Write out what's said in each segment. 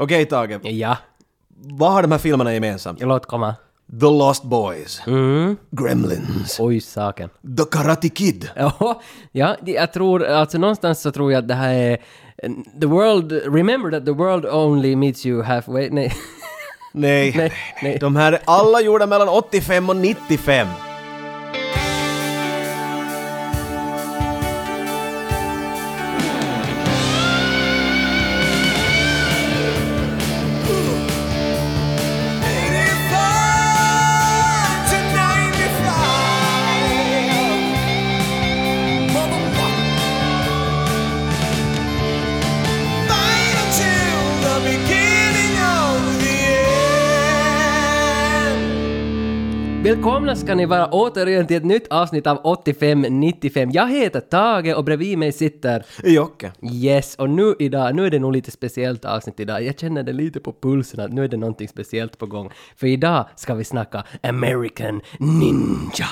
Okej Tage, Ja, vad har de här filmerna gemensamt? låt komma. The Lost Boys, Mm. Gremlins, Oj, saken. The Karate Kid. Ja, ja, det- jag tror, alltså någonstans så tror jag att det här är The world, remember that the world only meets you halfway. Nej, Nej, nej, nej. de här är alla gjorda mellan 85 och 95. Välkomna ska ni vara återigen till ett nytt avsnitt av 85-95. Jag heter Tage och bredvid mig sitter Jocke. Yes, och nu idag, nu är det nog lite speciellt avsnitt idag. Jag känner det lite på pulsen att nu är det någonting speciellt på gång. För idag ska vi snacka American Ninja.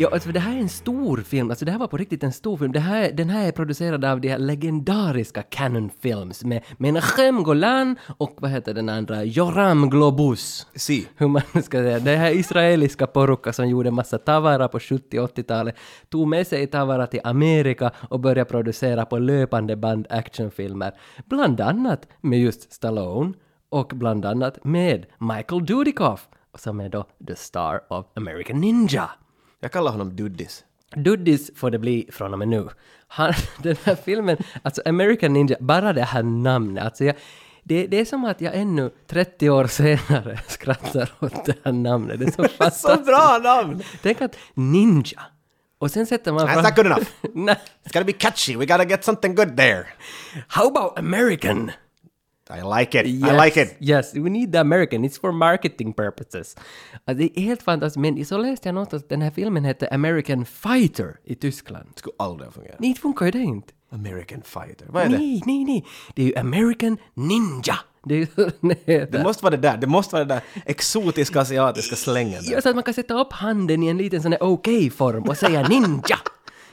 Ja, alltså det här är en stor film, alltså det här var på riktigt en stor film. Det här, den här är producerad av de här legendariska Canon Films med Menachem Golan och vad heter den andra, Joram Globus. Si. Hur man ska säga, det här israeliska porukka som gjorde massa tavara på 70-80-talet tog med sig tavara till Amerika och började producera på löpande band actionfilmer. Bland annat med just Stallone och bland annat med Michael Dudikoff som är då the star of American Ninja. Jag kallar honom Duddis. Duddis får det bli från och med nu. Han, den här filmen, alltså American Ninja, bara det här namnet, alltså jag, det, det är som att jag ännu 30 år senare skrattar åt det här namnet. Det är så Så fantastiskt. bra namn! Tänk att ninja. Och sen sätter man That's not good enough. It's gotta be catchy, we gotta get something good there. How about American? I like it, I Yes, like it. Yes, we need the American. It's for marketing purposes. Alltså, det är helt fantastiskt. Men så läste jag någonstans att den här filmen hette American Fighter i Tyskland. Det skulle aldrig ha fungerat. Nej, det funkar ju det inte. American Fighter, vad är det? Nej, nej, nej. Det är ju American Ninja. Det ju. Det måste vara det där, det måste vara det där exotiska asiatiska slängen. Ja, så att man kan sätta upp handen i en liten sån här okej-form och säga ninja.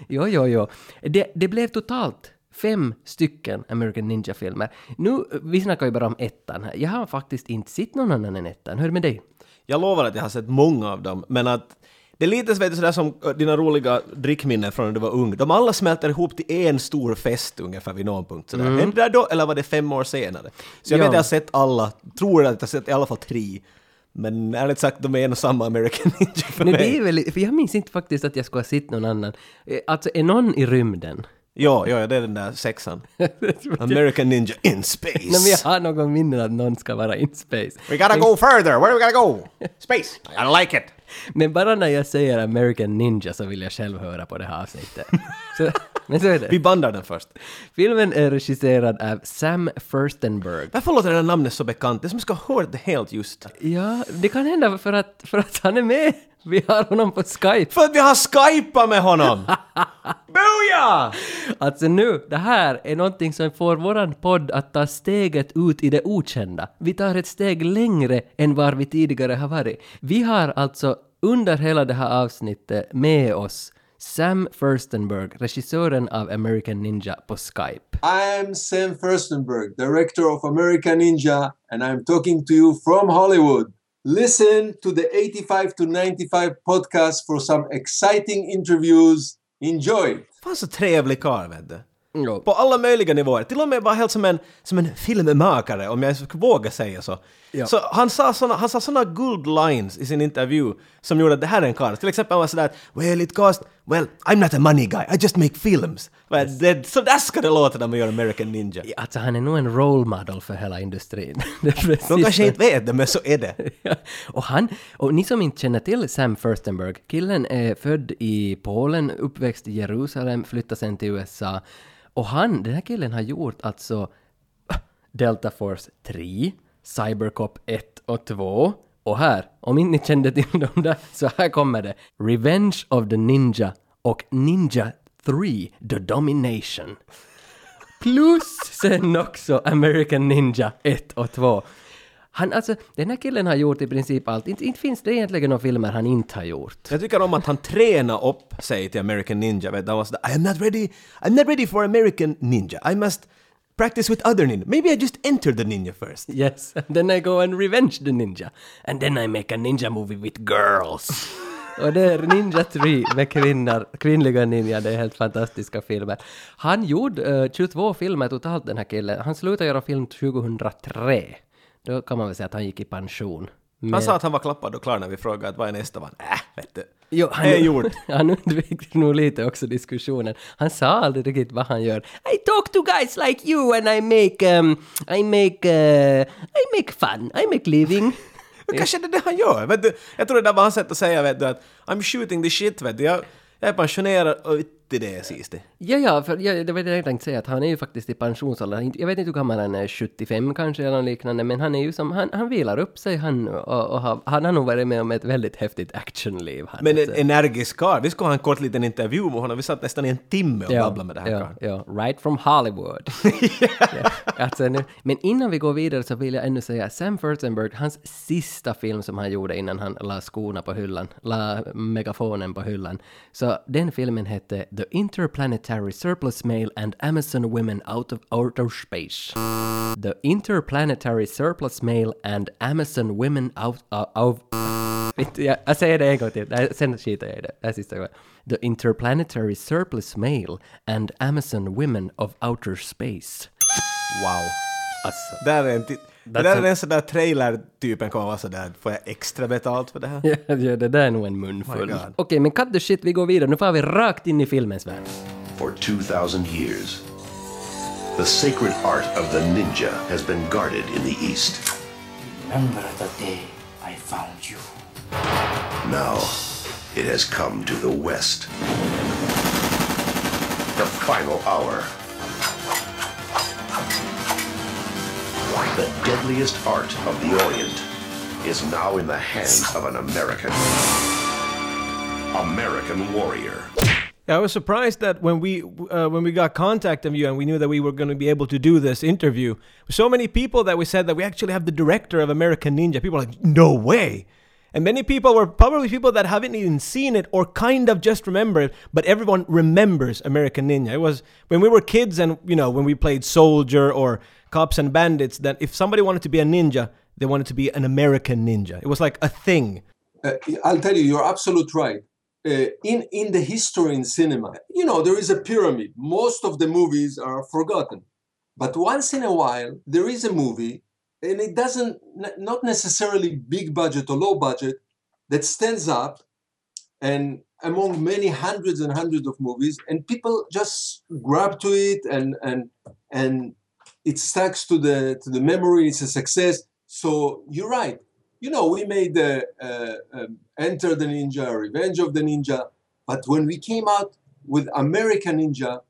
Jo, jo, jo. Det, det blev totalt fem stycken American Ninja-filmer. Nu, vi snackar ju bara om ettan här. Jag har faktiskt inte sett någon annan än ettan. Hur är det med dig? Jag lovar att jag har sett många av dem, men att det är lite du, sådär som äh, dina roliga drickminnen från när du var ung. De alla smälter ihop till en stor fest ungefär vid någon punkt. Sådär. Mm. det där då, eller var det fem år senare? Så jag Ja. vet att jag har sett alla, tror att jag har sett i alla fall tre. Men ärligt sagt, de är en och samma American Ninja för Men mig. det är väl, för jag minns inte faktiskt att jag skulle ha sett någon annan. Eh, Alltså, är någon i rymden? Ja, ja, det är den där sexan. American Ninja in space. Men jag har någon minne att någon ska vara in space. We gotta go further, where do we gotta go? Space! I like it! Men bara när jag säger American Ninja så vill jag själv höra på det här avsnittet. Så, men så är det. Vi bandar den först. Filmen är regisserad av Sam Furstenberg. Varför låter det där namnet så bekant? Det är som ska ha hört det helt just. Ja, det kan hända för att, för att han är med. Vi har honom på Skype. För att vi har skypat med honom! Booyah! Alltså nu, det här är någonting som får våran podd att ta steget ut i det okända. Vi tar ett steg längre än var vi tidigare har varit. Vi har alltså under hela det här avsnittet med oss Sam Furstenberg, regissören av American Ninja på Skype. I'm Sam Furstenberg, director of American Ninja, and I'm talking to you from Hollywood. Listen to the 85 to 95 podcast for some exciting interviews. Enjoy! Fan så trevlig karl vet du. Jo. På alla möjliga nivåer. Till och med bara helt som en, som en filmmakare, om jag skulle våga säga så. Ja. Så han sa såna, han sa såna good lines i sin intervju som gjorde att det här är en karl. Till exempel han var sådär “Well it cost, well I'm not a money guy, I just make films”. Men det, så där ska det låta när man gör American Ninja. Alltså han är nog en role model för hela industrin. Det är precis De kanske inte vet det, men så är det. Ja, och han, och ni som inte känner till Sam Furstenberg, killen är född i Polen, uppväxt i Jerusalem, flyttade sen till USA. Och han, den här killen har gjort alltså Delta Force 3, Cybercop 1 och 2. Och här, om inte ni kände till dem där, så här kommer det. Revenge of the Ninja och Ninja 3, The Domination. Plus sen också American Ninja 1 och 2. Han, alltså, den här killen har gjort i princip allt. Inte, inte finns det egentligen några filmer han inte har gjort. Jag tycker om att han tränar upp sig till American Ninja. Vet du? Han var sådär “I'm not ready, I'm not ready for American Ninja. I must practice with other ninja. Maybe I just enter the ninja first. Yes, and then I go and revenge the ninja. And then I make a ninja movie with girls. Och det är Ninja 3 med kvinnor, kvinnliga ninja, det är helt fantastiska filmer. Han gjorde eh, 22 filmer totalt den här killen. Han slutade göra film 2003. Då kan man väl säga att han gick i pension. Han Men- sa att han var klappad och klar när vi frågade att vad är nästa van? Äh, vet du. Jo, han, är gjort. han undvek nog lite också diskussionen. Han sa aldrig riktigt vad han gör. I talk to guys like you and I make, um, I make, uh, I make fun, I make living. Men kanske det är det han gör, vet du. Jag tror det där var hans sätt att säga, vet du, att I'm shooting the shit, vet du. Jag, jag är pensionerad och inte det sist det. Ja, ja, för jag, det var det jag tänkte säga, att han är ju faktiskt i pensionsåldern. Jag vet inte hur gammal han är, 75 kanske eller något liknande, men han är ju som, han, han vilar upp sig han och, och har, han har nog varit med om ett väldigt häftigt actionliv. Han, Men en energisk karl. Vi skulle ha en kort liten intervju med honom. Vi satt nästan i en timme och babblade med det här ja, karln. ja, right from Hollywood. ja. alltså, nu, men innan vi går vidare så vill jag ännu säga Sam Furstenberg, hans sista film som han gjorde innan han la skorna på hyllan, la megafonen på hyllan. Så den filmen hette The Interplanetary Surplus Mail and Amazon Women Out of Outer Space. The Interplanetary Surplus Mail and Amazon Women Out uh, of... Vet, jag, gången. The Interplanetary Surplus Mail and Amazon Women of Outer Space. Wow. Alltså. Där är en det där a- är en sån där trailer-typen kommer vara sådär, får jag extra betalt för det här? Ja, ja, det där är nog en munfull. My Okej, God. men cut the shit, vi går vidare. Nu får vi rakt in i filmens värld. For 2,000 years, the sacred art of the ninja has been guarded in the East. Remember the day I found you. Now, it has come to the West. The final hour. The deadliest art of the Orient is now in the hands of an American. American warrior. Yeah, I was surprised that when we uh, when we got contact of you and we knew that we were going to be able to do this interview, so many people that we said that we actually have the director of American Ninja. People like, no way. And many people were probably people that haven't even seen it or kind of just remember it, but everyone remembers American Ninja. It was when we were kids and, you know, when we played Soldier or Cops and Bandits, that if somebody wanted to be a ninja, they wanted to be an American ninja. It was like a thing. Uh, I'll tell you, you're absolute right. Uh, in in the history in cinema, you know, there is a pyramid. Most of the movies are forgotten, but once in a while there is a movie, and it doesn't not necessarily big budget or low budget that stands up, and among many hundreds and hundreds of movies, and people just grab to it, and and and it sticks to the to the memory. It's a success. So you're right you know, we made the uh, um, Enter the Ninja, Revenge of the Ninja, but when we came out with American Ninja,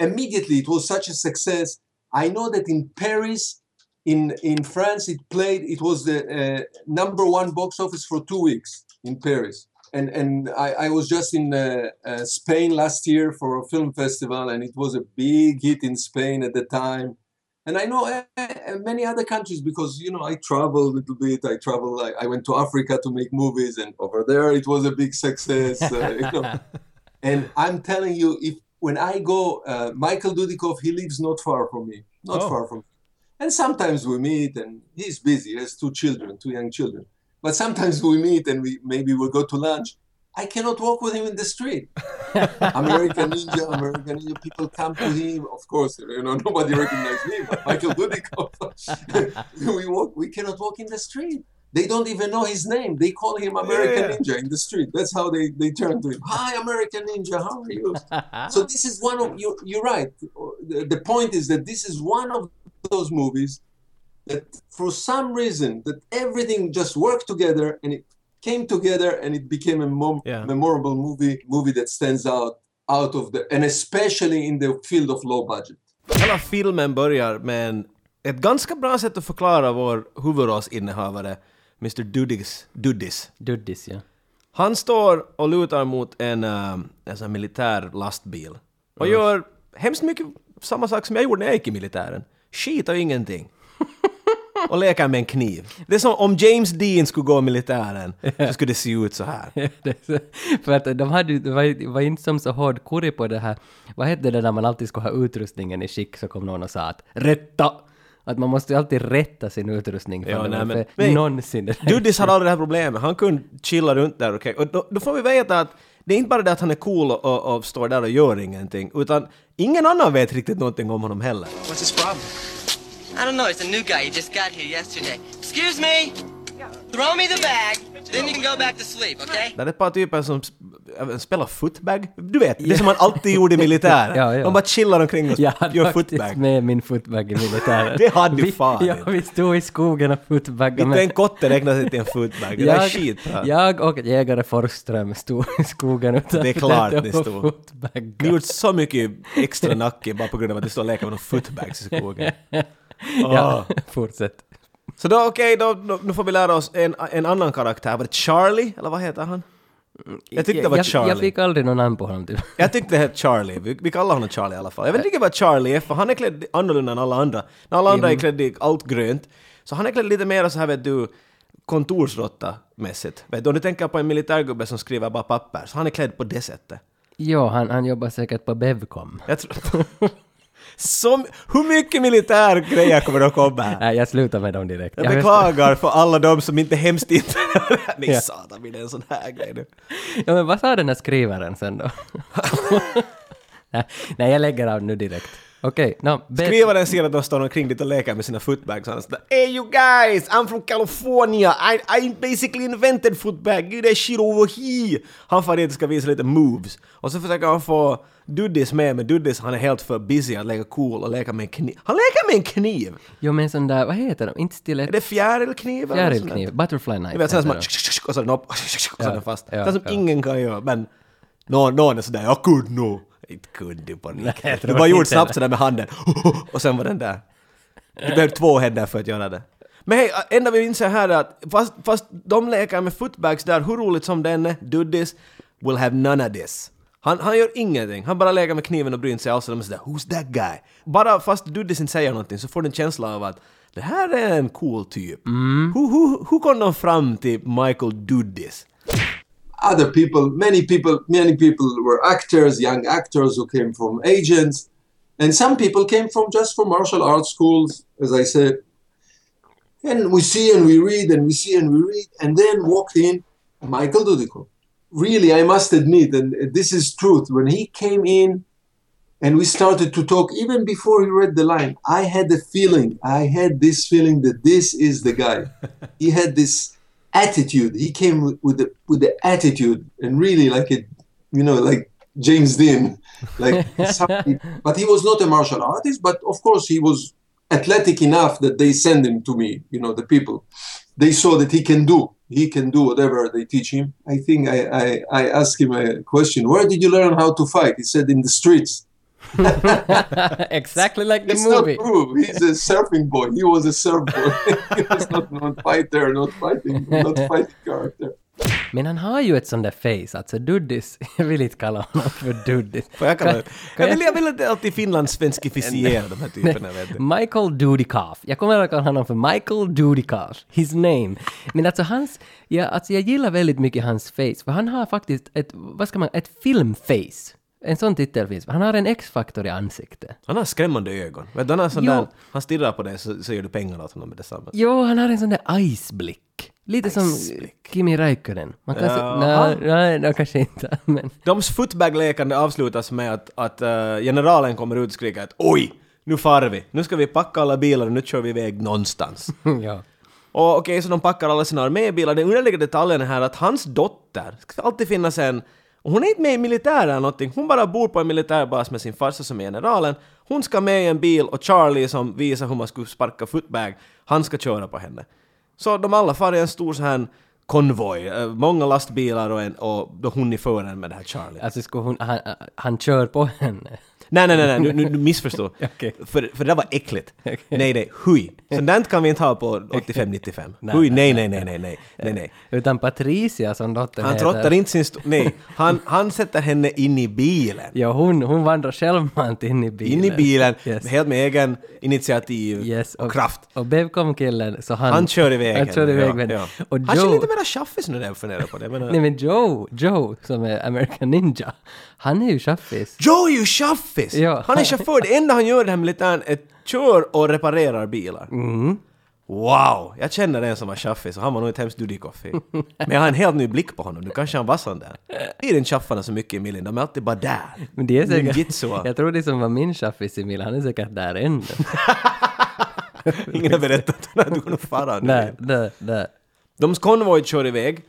immediately it was such a success. I know that in Paris, in in France, it played. It was the uh, number one box office for two weeks in Paris. And and I, I was just in uh, uh, Spain last year for a film festival, and it was a big hit in Spain at the time and I know uh, uh, many other countries because you know I travel a little bit. I travel. I, I went to Africa to make movies, and over there it was a big success. Uh, you know. And I'm telling you, if when I go, uh, Michael Dudikoff, he lives not far from me, not Oh. far from. me. And sometimes we meet, and he's busy. He has two children, two young children. But sometimes we meet, and we maybe we'll go to lunch. I cannot walk with him in the street. American Ninja, American Ninja. People come to him. Of course, you know nobody recognizes me, but Michael Dudikoff. we walk. We cannot walk in the street. They don't even know his name. They call him American Yeah. Ninja in the street. That's how they, they turn to him. Hi, American Ninja. How are you? so this is one of you. You're right. The, the point is that this is one of those movies that, for some reason, that everything just worked together and it came together and it became a mom- Yeah. memorable movie. Movie that stands out out of the and especially in the field of low budget. Hela filmen börjar med en, ett ganska bra sätt att förklara vår huvudrollsinnehavare, Mr. Dudis. Dudis. Duddis, ja. Han står och lutar mot en, uh, en sån militär lastbil och gör hemskt mycket samma sak som jag gjorde när jag gick i militären. Skit och ingenting. och leker med en kniv. Det är som om James Dean skulle gå i militären, så skulle det se ut så här. Det är så- För att de hade, det var, inte som så hård kurri på det här, vad hette det när man alltid skulle ha utrustningen i skick så kom någon och sa att rätta! Att man måste ju alltid rätta sin utrustning för Ja, nej, men- för men- någonsin. Dudis hade aldrig det här problemet. Han kunde chilla runt där, okej. Och då, då får vi veta att det är inte bara det att han är cool och, och, och står där och gör ingenting, utan ingen annan vet riktigt någonting om honom heller. What's his problem? I don't know. He's a new guy. He just got here yesterday. Excuse me. Throw me the bag. Then you can go back to sleep. Okay? Det är ett par typer som sp- spelar footbag. Du vet, det som man alltid gjorde i militären. Ja, ja. De bara chillar omkring och Jag hade gör faktiskt footbag. med min footbag i militären. Det hade du fan Ja, vi stod i skogen och footbaggade. Inte en kotte räknas inte till en footbag. Det där är jag, skitbra. jag och jägare Forsström stod i skogen utanför Det är klart ni stod. Ni gjort så mycket extra nacke bara på grund av att du står och leker med footbags i skogen. Ja, fortsätt. Så då okej, då, då, nu får vi lära oss en, en annan karaktär. Var det Charlie? Eller vad heter han? Jag tyckte det var jag, Charlie. Jag fick aldrig någon namn på honom typ. Jag tyckte det hette Charlie. Vi, vi kallar honom Charlie i alla fall. Jag vet inte vad Charlie är, för han är klädd annorlunda än alla andra. När alla andra är klädda i allt grönt. Så han är klädd lite mer så här vet du, kontorsrotta-mässigt. Vet du, om du tänker på en militärgubbe som skriver bara papper, så han är klädd på det sättet. Jo, han, han jobbar säkert på Bevcom. Jag tror... Som, hur mycket militärgrejer kommer att komma här? Nej, jag slutar med dem direkt. Jag Jag beklagar för alla de som inte hemskt inte... Nej Ja. satan, blir det en sån här grej nu? Ja, men vad sa den här skrivaren sen då? nej, jag lägger av nu direkt. Okej, no, Bev- Skrivaren ser att de står omkring dit och leker med sina footbags han sådär Hey you guys, I'm from California, I, I basically invented footbag, get that shit over here! Han far dit och ska visa lite moves. Och så försöker han få Duddis med, men Duddis han är helt för busy att leka cool och leka med en kniv. Han leker med en kniv! Jo, men sån där, vad heter de? Inte Är stilett? det fjärilkniv? Fjärilkniv, butterfly knife. Du vet sådär som man... Och så är den upp, och så är den fast. ja, det är som ingen kan göra, men... Någon, någon är sådär, jag kunde nog. Inte kunde du riktigt. tror Du bara gjorde snabbt sådär med handen. Och sen var den där. Du behövde två händer för att göra det. Men hej, enda vi inser här är att fast, fast de leker med footbags där, hur roligt som den är, Duddis will have none of this. Han, han gör ingenting, han bara leker med kniven och bryr sig alls och de är sådär “Who's that guy?” Bara fast Duddis inte säger någonting så får du en känsla av att det här är en cool typ. Hur, hur, hur kom de fram till Michael Duddis? Other people, many people, many people were actors, young actors who came from agents, and some people came from just from martial arts schools, as I said. And we see and we read and we see and we read, and then walked in Michael Dudikoff. Really, I must admit, and this is truth, when he came in and we started to talk, even before he read the line, I had the feeling, I had this feeling that this is the guy. he had this attitude. He came with, the with the attitude and really like it, you know, like James Dean, like somebody, but he was not a martial artist. But of course, he was athletic enough that they send him to me. You know, the people they saw that he can do. He can do whatever they teach him. I think I, I, I asked him a question. Where did you learn how to fight? He said in the streets. exactly like the It's movie. not true. He's a surfing boy. He was a surf boy. he was not not fighter, not fighting, not fighting character. Men han har ju ett sånt där face, alltså Duddis. Jag vill inte kalla honom för Duddis. Får jag, kalla Kan- kan jag, vill, jag vill inte alltid finlandssvenskifiera de här typerna. Vet du. Michael Dudikoff. Jag kommer att kalla honom för Michael Dudikoff. His name. Men alltså hans... Ja, alltså jag gillar väldigt mycket hans face, för han har faktiskt ett, vad ska man, ett filmface. En sån titel finns. Han har en X-faktor i ansiktet. Han har skrämmande ögon. Vet du, han, har sån Jo. där, han stirrar på dig så, så ger du pengar åt honom med detsamma. Jo, han har en sån där iceblick. Lite som Kimi Räikkönen. Man kan säga... Jaha. Nej, nej, kanske inte. Men... Doms footbag-lekande avslutas med att, att eh, generalen kommer ut och skriker att oj, nu far vi. Nu ska vi packa alla bilar och nu kör vi iväg någonstans. ja. Och okej, så de packar alla sina armébilar. Den underliga detaljen är här att hans dotter, ska alltid finnas en, och hon är inte med i militären eller någonting, hon bara bor på en militärbas med sin farsa som är generalen. Hon ska med i en bil och Charlie som visar hur man skulle sparka footbag, han ska köra på henne. Så de alla far i en stor sån här konvoj, eh, många lastbilar och, en, och hon i fören med det här Charlie. Alltså skulle hon, han, han kör på henne. Nej, nej, nej, nej, nu, nu, missförstår. Okej. För, för det där var äckligt. Nej, nej, hui. Sånt där kan vi inte ha på 85-95. Hui, nej, nej, nej, nej, nej, nej, nej. Utan Patricia som dottern Han heter. trottar inte sin... Nej, han, han sätter henne in i bilen. Ja, hon, hon vandrar självmant in i bilen. In i bilen, Yes. helt med egen initiativ Yes, och, kraft. Och Bevcom-killen, så han... Han kör iväg Han kör henne, iväg ja, med ja. Och Han kör Joe... lite mera chaffis nu när jag funderar på det. Menar, Nej men Joe, Joe som är American Ninja, han är ju chaffis. Joe är ju chaffis! Ja. Han är chaufför, det enda han gör i den här militären är kör och reparerar bilar. Mm. Wow! Jag känner en som var chaffis och han var nog ett hemskt dudikoffi. Men jag har en helt ny blick på honom, nu kanske han var sån där. Är inte chaffarna så mycket i Millen, de är alltid bara där. Men det är säkert... Ninjitsu. Jag tror det som var min chaffis i Mil, han är säkert där ännu. Ingen har berättat att du kunde fara nej, nej, nej. De konvoj kör iväg.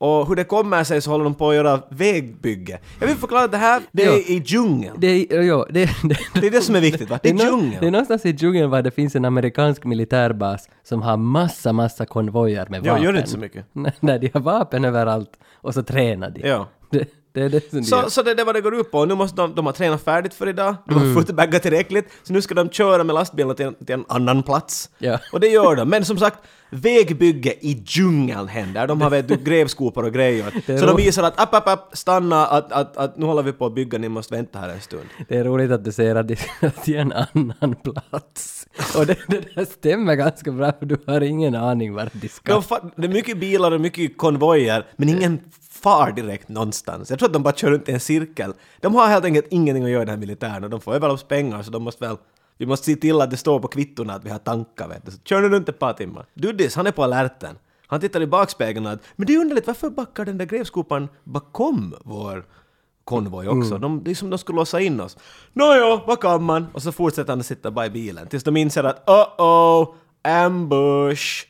Och hur det kommer sig så håller de på att göra vägbygge. Jag vill förklara att det här, det är Ja. i djungeln. Det är, jo, det, det, Det är det som är viktigt va? Det är djungeln. det är någonstans i djungeln var det finns en amerikansk militärbas som har massa, massa konvojer med Ja, vapen. gör det inte så mycket. Nej, de har vapen överallt och så tränar de. Ja. Det, det är det som de gör. Så, så det är det vad det går ut på. Nu måste de, de ha tränat färdigt för idag, de har Mm. footbaggat tillräckligt, så nu ska de köra med lastbilen till en, till en annan plats. Ja. Och det gör de. Men som sagt, vägbygge i djungeln händer. De har vet du, grävskopor och grejer. är Så de visar att app, app, app, stanna, att, att, att nu håller vi på att bygga, ni måste vänta här en stund. Det är roligt att du säger att de ska till en annan plats. Och det, det där stämmer ganska bra för du har ingen aning vart de ska. Det är mycket bilar och mycket konvojer, men ingen far direkt någonstans. Jag tror att de bara kör runt i en cirkel. De har helt enkelt ingenting att göra i den här militären och de får över oss pengar så de måste väl vi måste se till att det står på kvittorna att vi har tankar vet du. Så kör nu runt ett par timmar. Dudis, han är på alerten. Han tittar i bakspegeln och att men det är underligt, varför backar den där grävskopan bakom vår konvoj också? De, det är som de skulle låsa in oss. Nåja, vad kan man? Och så fortsätter han att sitta bara i bilen tills de inser att oh-oh, ambush.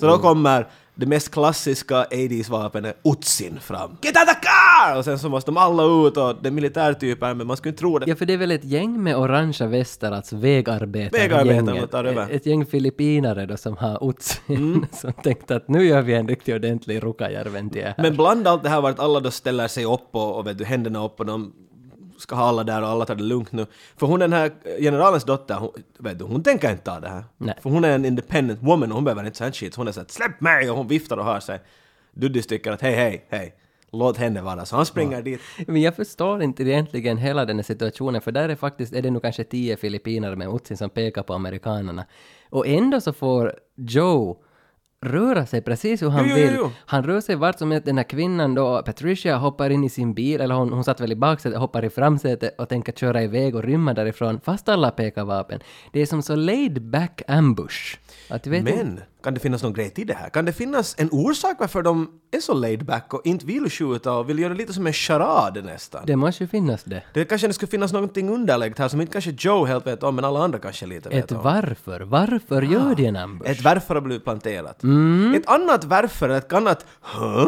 Så då kommer det mest klassiska 80s-vapnet Utsin fram. Get out the car! Och sen så måste de alla ut och det är militärtyper men man skulle inte tro det. Ja, för det är väl ett gäng med orangea västar, alltså vägarbetare. Vägarbetarna gänget. tar över. Ett, ett gäng filippinare då som har utsin, som tänkte att nu gör vi en riktigt ordentlig Rukajärven-tie här. Men bland allt det här var att alla då ställer sig upp och, och vet du, händerna upp och de ska ha alla där och alla tar det lugnt nu. För hon den här generalens dotter, hon, vet du, hon tänker inte ta det här. Nej. För hon är en independent woman och hon behöver inte sånt shit. Hon är såhär släpp mig och hon viftar och har sig. Duddis tycker att hej hej hej, låt henne vara. Så han springer dit. Men jag förstår inte egentligen hela den här situationen, för där är faktiskt, är det nog kanske tio filippinare med utsin som pekar på amerikanerna. Och ändå så får Joe röra sig precis hur han Jo, jo, jo, vill. jo. Han rör sig vart som helst. Den här kvinnan då, Patricia, hoppar in i sin bil, eller hon, hon satt väl i baksätet, hoppar i framsätet och tänker köra iväg och rymma därifrån, fast alla pekar vapen. Det är som så laid back ambush. Att vet inte- Men, kan det finnas någon grej till det här? Kan det finnas en orsak varför de är så laid back och inte vill skjuta och vill göra lite som en charad nästan? det måste ju finnas det. Det kanske det skulle finnas någonting underläggt här som inte kanske Joe helt vet om men alla andra kanske lite vet Ett om. varför. Varför gör de en ambush? Ett varför har blivit planterat. Mm. Ett annat varför, ett annat huh?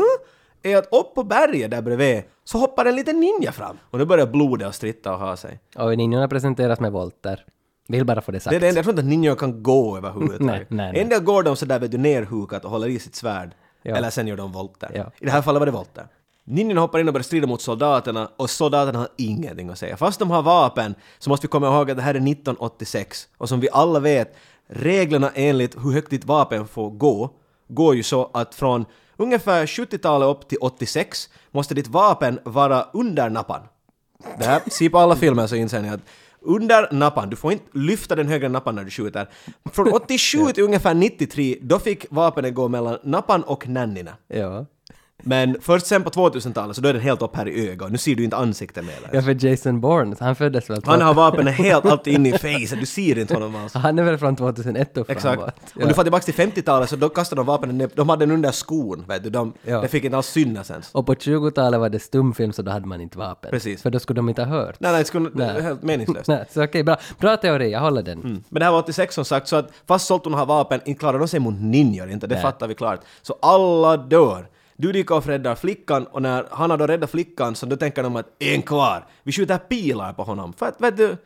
är att upp på berget där bredvid så hoppar en liten ninja fram. Och nu börjar blodet och stritta och ha sig. Och ninjorna presenteras med volter. Vill bara få det sagt. Det är det enda, jag tror inte att ninjor kan gå överhuvudtaget. Nej, nej, nej. En del går de sådär vet du nerhukat och håller i sitt svärd. Ja. Eller sen gör de volter. Ja. I det här fallet var det volter. Ninjorna hoppar in och börjar strida mot soldaterna och soldaterna har ingenting att säga. Fast de har vapen så måste vi komma ihåg att det här är 1986 och som vi alla vet, reglerna enligt hur högt ditt vapen får gå, går ju så att från ungefär 70-talet upp till 86 måste ditt vapen vara under nappan. Det här, se på alla filmer så inser ni att under nappan, du får inte lyfta den högre nappan när du skjuter. Från 87 till ungefär 93, då fick vapnet gå mellan nappan och nannina. Ja. Men först sen på 2000-talet så då är den helt upp här i ögat. Nu ser du inte ansiktet mer. Ja, för Jason Bourne, han föddes väl... Han har vapnet helt alltid inne i facet, du ser inte honom alls. Han är väl från 2001 och Exakt. framåt. Om du får tillbaka till 50-talet så då kastade de vapnen ner, de hade den under skon, vet du. De, Ja. Det fick inte alls synas ens. Och på 20-talet var det stumfilm så då hade man inte vapen. Precis. För då skulle de inte ha hört. Nej, nej, det skulle, Nej. helt meningslöst. Nej, så okej, bra. Bra teori, jag håller den. Men det här var 86 som sagt, så att fast Solton har vapen, inte klarar de sig mot ninjor inte, det Nej. fattar vi klart. Så alla dör. Dudikov räddar flickan och när han har då räddat flickan så då tänker de att en kvar, vi skjuter pilar på honom. För att vet du,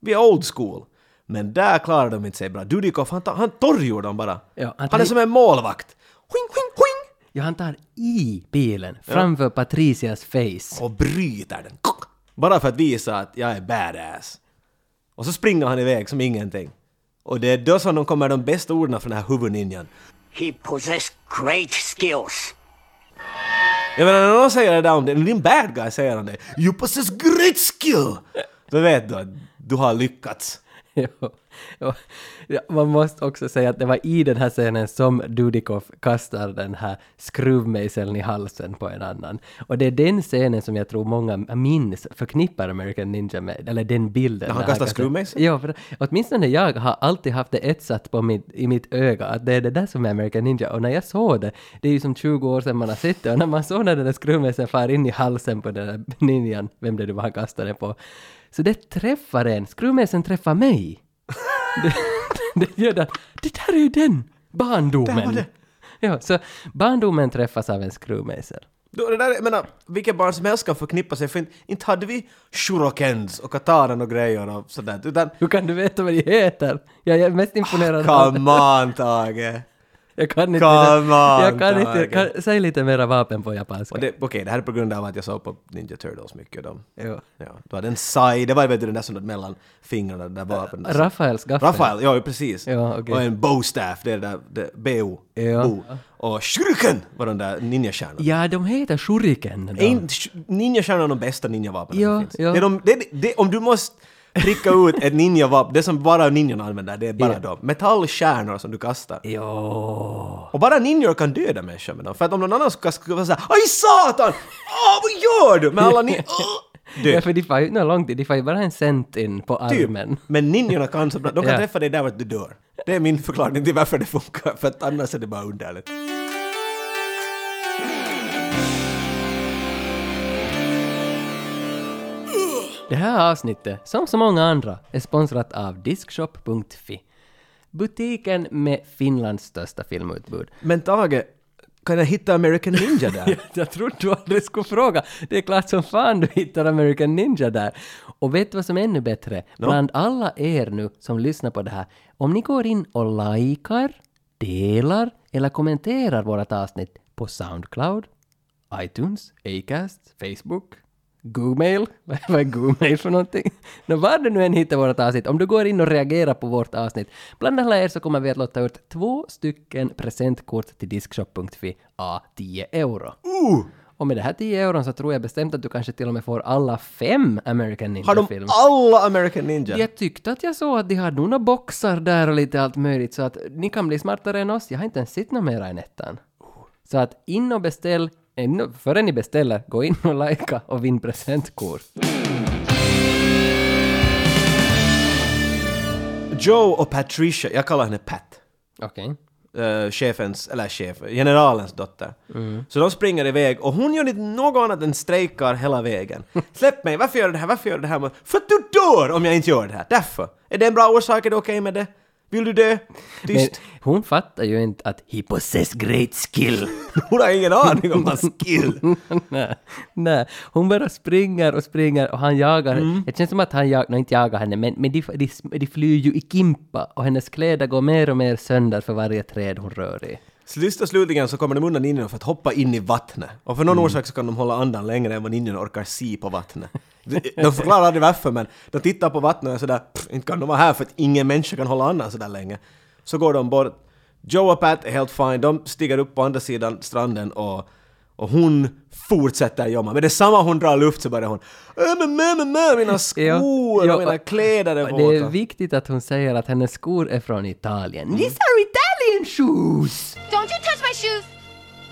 vi är old school. Men där klarar de inte sig bra. Dudikov, han, tar- han torrgjorde dem bara. Ja, han han, är som en målvakt. Huing, huing, huing! Ja, han tar i bilen framför Patricias face. Och bryter den. Bara för att visa att jag är badass. Och så springer han iväg som ingenting. Och det är då som de kommer de bästa orden från den här huvudninjan. He possessed great skills. Jag menar när någon säger det där om dig, din bad guy säger han det. You possess great skill! Då vet du att du har lyckats. Ja, man måste också säga att det var i den här scenen som Dudikov kastar den här skruvmejseln i halsen på en annan. Och det är den scenen som jag tror många minns, förknippar American Ninja med, eller den bilden. När han kastar- skruvmejseln? Ja, för åtminstone jag har alltid haft det etsat på mitt, i mitt öga, att det är det där som är American Ninja. Och när jag såg det, det är ju som 20 år sedan man har sett det, och när man såg när den där skruvmejseln far in i halsen på den där ninjan, vem det nu var han kastade på, så det träffar en, skruvmejseln träffar mig. det, det gör det. Det där är ju den! Barndomen! Det. Ja, så barndomen träffas av en skruvmejsel. Då, det där, jag menar, vilket barn som helst kan förknippa sig, för inte, inte hade vi shurokens och kataran och grejer och sådär, utan Hur kan du veta vad de heter? Jag är mest imponerad av... come on Tage! Jag kan inte... Come on, jag kan inte... Kan, säg lite mera vapen på japanska. Okej, det här är på grund av att jag såg på Ninja Turtles mycket. De, Jo. ja, du hade en sai, det var vet du den där som mellan fingrarna, det där vapnet. Rafaels gaffel. Rafael, ja precis. Ja, okej. Och en bowstaff, det är det där, det, BO. Ja. Bo. Och shuriken var de där ninjastjärnorna. Ja, de heter shuriken. då. Är de bästa ninjavapnen Ja, som finns? ja. Det är de, det, det, om du måste pricka ut ett ninjavapen, det som bara ninjorna använder, det är bara Ja. de. Metallstjärnor som du kastar. Jo. Och bara ninjor kan döda människor med dem. För att om någon annan skulle skulle vara såhär Aj satan! Åh, vad gör du? Men alla ni... Ja, Död. för de får ju, no, långt, de får ju bara en cent in på Typ. armen. Men ninjorna kan så bra. De kan Ja. träffa dig där vart du dör. Det är min förklaring till varför det funkar. För att annars är det bara underligt. Det här avsnittet, som så många andra, är sponsrat av Diskshop.fi. Butiken med Finlands största filmutbud. Men Tage, kan jag hitta American Ninja där? Jag trodde du aldrig skulle fråga. Det är klart som fan du hittar American Ninja där. Och vet du vad som är ännu bättre? Bland alla er nu som lyssnar på det här, om ni går in och likar, delar eller kommenterar vårt avsnitt på Soundcloud, iTunes, Acast, Facebook, Gmail, vad är Gmail för någonting? Nå, var du nu än hittar vårt avsnitt, om du går in och reagerar på vårt avsnitt, bland alla er så kommer vi att låta ut två stycken presentkort till Diskshop.fi a 10 euro. Uh! Och med det här 10 euron så tror jag bestämt att du kanske till och med får alla fem American Har de Ninja-filmer. alla American Ninja? Jag tyckte att jag såg att de hade några boxar där och lite allt möjligt så att ni kan bli smartare än oss. Jag har inte ens sett något mera än ettan. Så att in och beställ, och, före ni beställer, gå in och likea och vinn presentkort. Joe och Patricia, jag kallar henne Pat. Okej. eh, chefens, eller chef, generalens dotter. Så de springer iväg och hon gör inte något annat än strejkar hela vägen. Släpp mig, varför gör du det här, varför gör du det här? För att du dör om jag inte gör det här, därför. Är det en bra orsak, är det okej med det? Vill du? Men Tyst. hon fattar ju inte att he possess great skill. Hon har ingen aning om hans skill. nej, nej, hon bara springer och springer och han jagar Mm. Det känns som att han jagar, inte jagar henne, men, men de, de, de flyr ju i kimpa och hennes kläder går mer och mer sönder för varje träd hon rör i. Sist och slutligen så kommer de undan ninjorna för att hoppa in i vattnet. Och för någon orsak så kan de hålla andan längre än vad ninjorna orkar se på vattnet. De, förklarar aldrig varför men de tittar på vattnet och sådär, "Pff, inte kan de vara här för att ingen människa kan hålla andan sådär länge. Så går de bort. Joe och Pat är helt fine, de stiger upp på andra sidan stranden och, och hon fortsätter jobba. Men det är samma hon drar luft så börjar hon "Äh, men, men, men, mina skor Ja, och mina kläder är Och Det är våta. viktigt att hon säger att hennes skor är från Italien. These are Italian shoes! Don't you touch my shoes!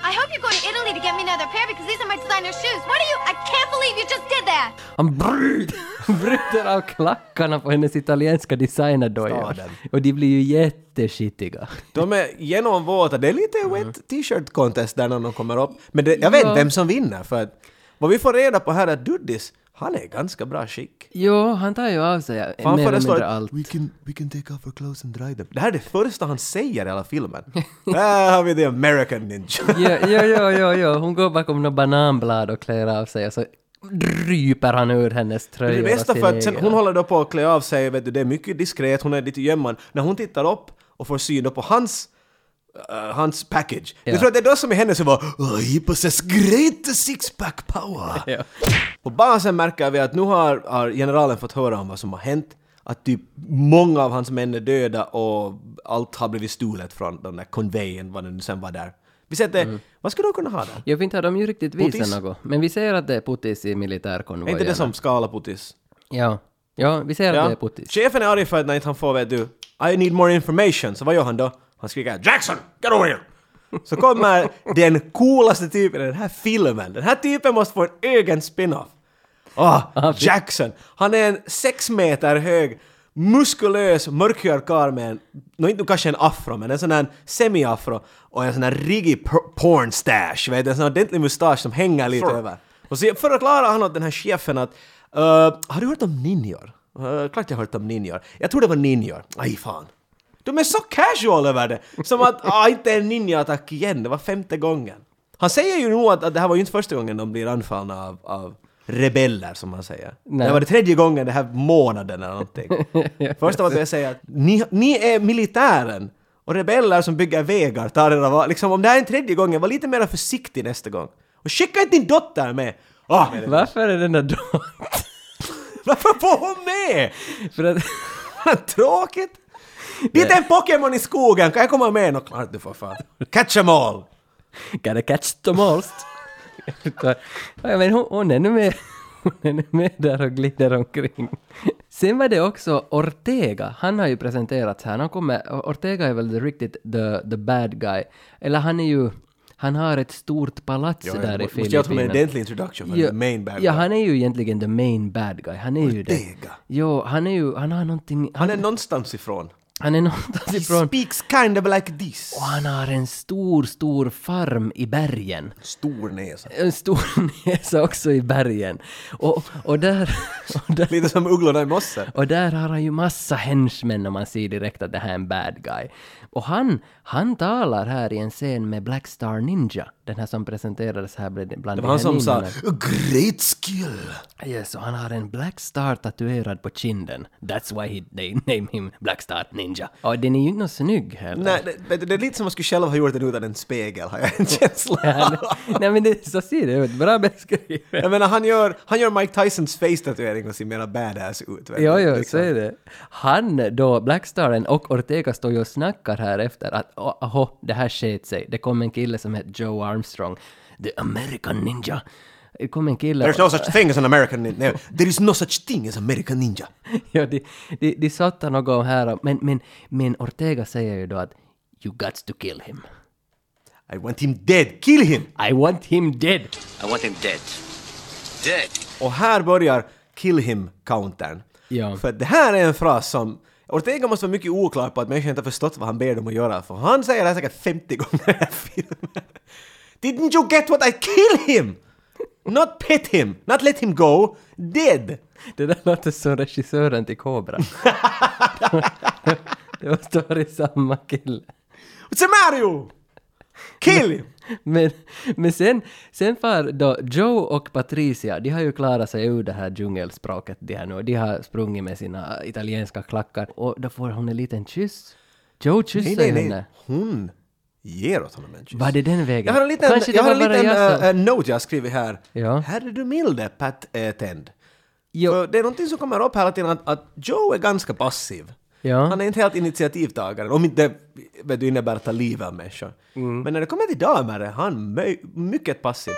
I hope you're going to Italy to get me another pair because these are my designer shoes. What are you? I can't believe you just did that! Han bryter, bryter av klackarna på hennes italienska designerdojor. Staden. Och de blir ju jätteskitiga. De är genomvåta. Det är lite wet t-shirt contest där när de kommer upp. Men det, jag vet Ja. vem som vinner för att vad vi får reda på här är att Duddis, han är ganska bra skick. Jo, han tar ju av sig För han mer eller föreslår mindre att allt. we can, we can take off our clothes and dry them. Det här är det första han säger i hela filmen. Här har vi the American ninja. Jo, jo, jo, jo, jo. Hon går bakom några bananblad och klär av sig och så dryper han ur hennes Det tröjor är det bästa för att sen, hon håller då på att klä av sig, vet du, det är mycket diskret, hon är lite gömman. När hon tittar upp och får syn då på hans eh, hans package. Ja. Jag tror att det är då som är henne som var oh, he possess great six-pack power. Ja. På basen märker vi att nu har, har generalen fått höra om vad som har hänt. Att typ många av hans män är döda och allt har blivit stulet från den där konvejen, vad det nu sen var där. Vi sätter, Mm. vad skulle de kunna ha där? Jag vet inte har de ju riktigt Putis? visat något. Men vi ser att det är Putis i Är militärkonvojerna. inte det som Skala-Putis? Ja. Ja, vi ser att det är Putis. Chefen är arg för att när inte han får, vet du, I need more information, så vad gör han då? Han skriker Jackson, get over here! Så kommer den coolaste typen i den här filmen. Den här typen måste få en egen spin-off. Åh, Jackson! Han är en sex meter hög, muskulös, mörkhyad karl med en, nå inte kanske en afro, men en sån här semi-afro och en sån här riggig por- porn stash, vet du, en sån ordentlig mustasch som hänger lite över. Och så förklarar han åt den här chefen att uh, har du hört om ninjor? Uh, klart jag har hört om ninjor. Jag tror det var ninjor. Aj fan. De är så casual över det! Som att ah, inte en ninja-attack igen, det var femte gången. Han säger ju nog att, att det här var ju inte första gången de blir anfallna av, av rebeller, som man säger. Nej. Det var det tredje gången den här månaden eller någonting. Första var att jag säger att ni, ni är militären och rebeller som bygger vägar tar era val. Liksom om det här är en tredje gången, var lite mer försiktig nästa gång. Och skicka inte din dotter med! Ah, Varför är den där då? varför får hon med? För att... Tråkigt! Dit är en Pokémon i skogen, kan jag komma med? Nå klart du får fan. Catch 'em all! Gotta catch them all. ja, men hon, hon är nu med. Hon är med där och glider omkring. Sen var det också Ortega. Han har ju presenterats här. Han kommer, Ortega är väl riktigt the, the bad guy. Eller han är ju... Han har ett stort palats där i Måste jag ta med en Filippinerna. ordentlig introduction för Ja, the main bad ja, guy. han är ju egentligen the main bad guy. Han är ju det. Ortega. Jo, han är ju... Han har någonting... Han är någonstans ifrån. Han är någonstans ifrån... speaks kind of like this. Och han har en stor, stor farm i bergen. Stor näsa. En stor näsa också i bergen. Och, och, där, och, där, Lite som ugglorna i mosse. och där har han ju massa henchmen och man ser direkt att det här är en bad guy. Och han, han talar här i en scen med Black Star Ninja, den här som presenterades här bland bland Det de var han här som sa. “Great skill”. Yes, och han har en Black Star tatuerad på kinden. That's why he, they name him Black Star Ninja. Och den är ju inte något snygg heller. Nej, det, du, det är lite som man skulle själv ha gjort den utan en spegel, har jag en känsla Ja, det- Nej men det, så ser det ut. Bra beskrivet. Jag menar, han gör, han gör Mike Tysons face-tatuering och ser mera badass ut. Jo, jo, liksom. så är det. Han då, Blackstaren och Ortega står ju och snackar här efter att "Åh, aha, det här sket sig. Det kom en kille som hette Joe Armstrong. The American Ninja. Det kom en kille... There's no such thing as an American ninja. There is no such thing as American ninja. ja, de, de, de sattar något här, men, men, men Ortega säger ju då att You got to kill him. I want him dead. Kill him! I want him dead. I want him dead. Dead. Och här börjar kill him-countern. Ja. För det här är en fras som Ortega måste vara mycket oklar på att människan inte har förstått vad han ber dem att göra, för han säger det här säkert 50 gånger i den här filmen. Didn't you get what I kill him? Not pet him, not let him go, dead! Det där låter som regissören till Cobra. det måste varit samma kille. What's the matter? Kill him! Men, men sen, sen far då Joe och Patricia, de har ju klarat sig ur det här djungelspråket de här nu. De har sprungit med sina italienska klackar och då får hon en liten kyss. Joe kysser Nej, nej, nej. henne. Hon ger åt honom en kyss. Var det den vägen? Jag har en liten, Kanske jag har en liten jag äh, äh, note jag har skrivit här. Ja. Herre du milde, Pat Tend. Jo. För det är någonting som kommer upp hela tiden att, att Joe är ganska passiv. Ja. Han är inte helt initiativtagare, om inte vet du, innebär att ta livet av människor. Mm. Men när det kommer till damer är han mycket passiv.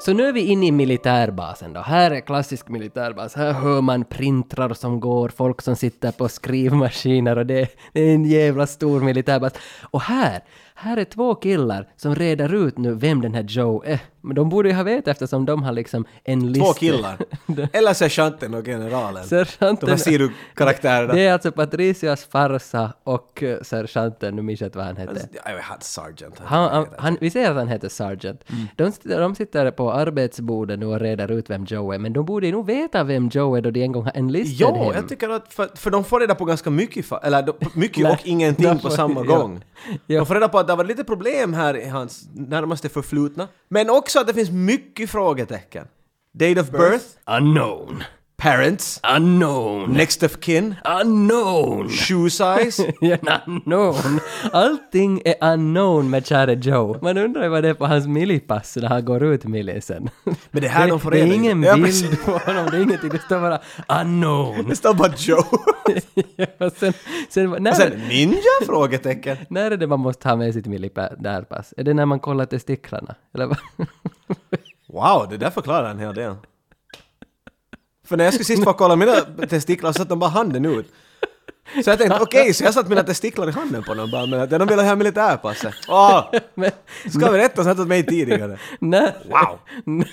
Så nu är vi inne i militärbasen då. Här är klassisk militärbas. Här hör man printrar som går, folk som sitter på skrivmaskiner och det, det är en jävla stor militärbas. Och här, här är två killar som reder ut nu vem den här Joe är. Men de borde ju ha vetat eftersom de har liksom en lista. Två killar. Eller sergeanten och generalen. Sergeanten- De här sidokaraktärerna. Det är alltså Patricias farsa och eh, sergeanten, nu minns jag inte vad han hette. Jag vet inte, sergeant. Han, han, han, vi säger att han heter Sargent. Mm. De, sitter- de sitter på arbetsbordet nu och reder ut vem Joe är, men de borde nog veta vem Joe är då de en gång har enlisted Ja, him. jag tycker att för, för de får reda på ganska mycket, eller de- mycket Nej, och ingenting på samma gång. Ja. De får reda på att det var lite problem här i hans närmaste förflutna. Men också att det finns mycket frågetecken. Date of birth? Unknown. Parents, Unknown! next of kin, Unknown! shoe size. Unknown. Allting är unknown med käre Joe. Man undrar vad det är på hans millipass när han går ut millisen. Men det här de får Det är ingen bild precis. på honom, det är ingenting, det står bara unknown. Det står bara Joe. och sen, sen, när, Och sen ninja? Frågetecken. när är det man måste ha med sitt militärpass? Är det när man kollar testiklarna? Eller vad? Wow, det där förklarar en hel del. För när jag skulle sist få kolla mina testiklar så satt de bara handen ut. Så jag tänkte okej, så jag satt mina testiklar i handen på dem bara, men de ville ha militärpasset. Åh! Men, Ska vi rätta sagt åt mig tidigare? när, Wow!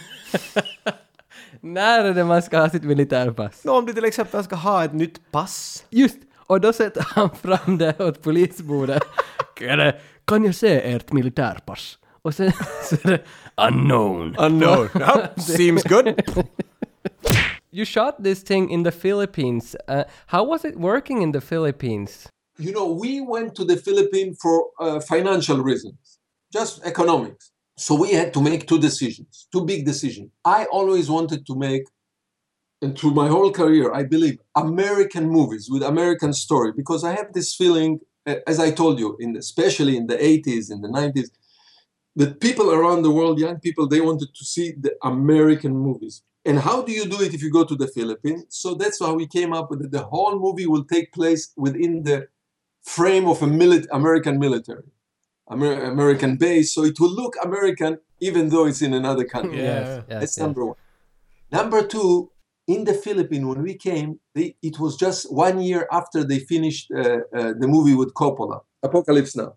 när är det man ska ha sitt militärpass? Nå, om du till exempel ska ha ett nytt pass. Just! Och då sätter han fram det åt polisbordet. Kan jag- se ert militärpass? Och sen så är det unknown. Unknown. Ja, seems good. You shot this thing in the Philippines. Uh, how was it working in the Philippines? You know, we went to the Philippines for uh, financial reasons, just economics. So we had to make two decisions, two big decisions. I always wanted to make, and through my whole career, I believe, American movies with American story because I have this feeling, as I told you, in the, especially in the 80s, in the 90s, that people around the world, young people, they wanted to see the American movies. And how do you do it if you go to the Philippines? So that's how we came up with it. The whole movie will take place within the frame of a mili- American military, Amer- American base. So it will look American even though it's in another country. Yes, yes, That's yes. number one. Number two, in the Philippines, when we came, they, it was just one year after they finished uh, uh, the movie with Coppola, Apocalypse Now.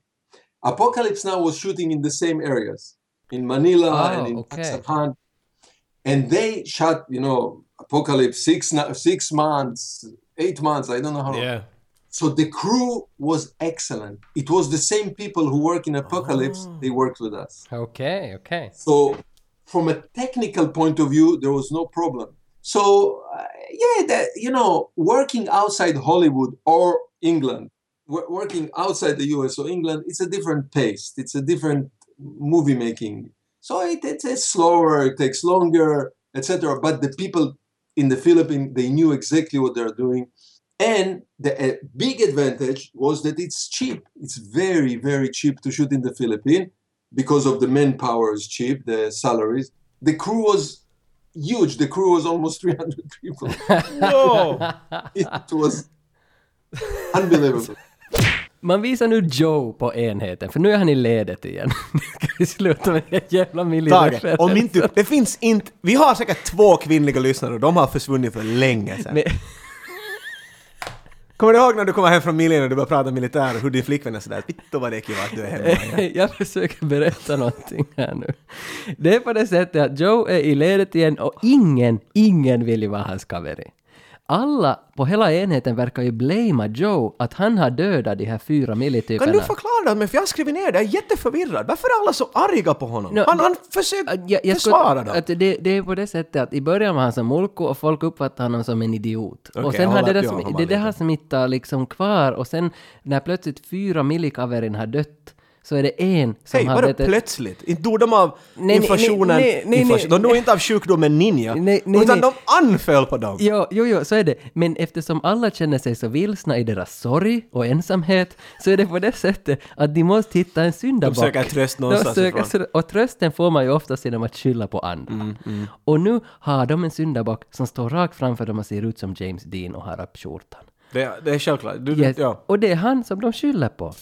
Apocalypse Now was shooting in the same areas, in Manila Oh, and in okay. Pakistan. And they shot, you know, Apocalypse six, six months, eight months, I don't know how long. Yeah. So the crew was excellent. It was the same people who work in Apocalypse, they worked with us. Okay, okay. So, from a technical point of view, there was no problem. So, uh, yeah, that, you know, working outside Hollywood or England, wo- working outside the US or England, it's a different pace. It's a different movie making. So it, it's, it's slower, it takes longer, etc. But the people in the Philippines, they knew exactly what they're doing. And the big advantage was that it's cheap. It's very, very cheap to shoot in the Philippines because of the manpower is cheap, the salaries. The crew was huge. The crew was almost 300 people. Whoa! it was unbelievable. Man visar nu Joe på enheten, för nu är han i ledet igen. Ska vi sluta med det jävla Tage, miljöreferensen? om inte, det finns inte, vi har säkert två kvinnliga lyssnare och de har försvunnit för länge sedan. Men- Kommer du ihåg när du kommer hem från miljön och du börjar prata militär och hur din flickvän är sådär “Vittu vad det är kiva att du är hemma igen”. Jag försöker berätta någonting här nu. Det är på det sättet att Joe är i ledet igen och ingen, ingen vill ju vara hans kaveri. Alla på hela enheten verkar ju blamea Joe att han har dödat de här fyra milityperna. Kan du förklara det mig? För jag har skrivit ner det, jag är jätteförvirrad. Varför är alla så arga på honom? No, han, det- han försöker Att jag, jag skulle- försvara dem. Det, det är på det sättet att i början var han som mulko och folk uppfattade honom som en idiot. Okej, och sen har det, där, honom det där smittat liksom kvar och sen när plötsligt fyra millikaverin har dött så är det en som Hej, har vadå dött. plötsligt? Inte dog de av Nej, inflationen, nej, nej, inflation. nej, de dog inte av sjukdomen ninja, Nej, nej, utan nej. de anföll på dem. Jo, jo, jo, så är det. Men eftersom alla känner sig så vilsna i deras sorg och ensamhet så är det på det sättet att de måste hitta en syndabock. De söker tröst någonstans De söker, ifrån. Och trösten får man ju oftast genom att skylla på andra. Mm, Och nu har de en syndabock som står rakt framför dem och ser ut som James Dean och har upp skjortan. Det, det är självklart. Du, Yes. ja. Och det är han som de skyller på.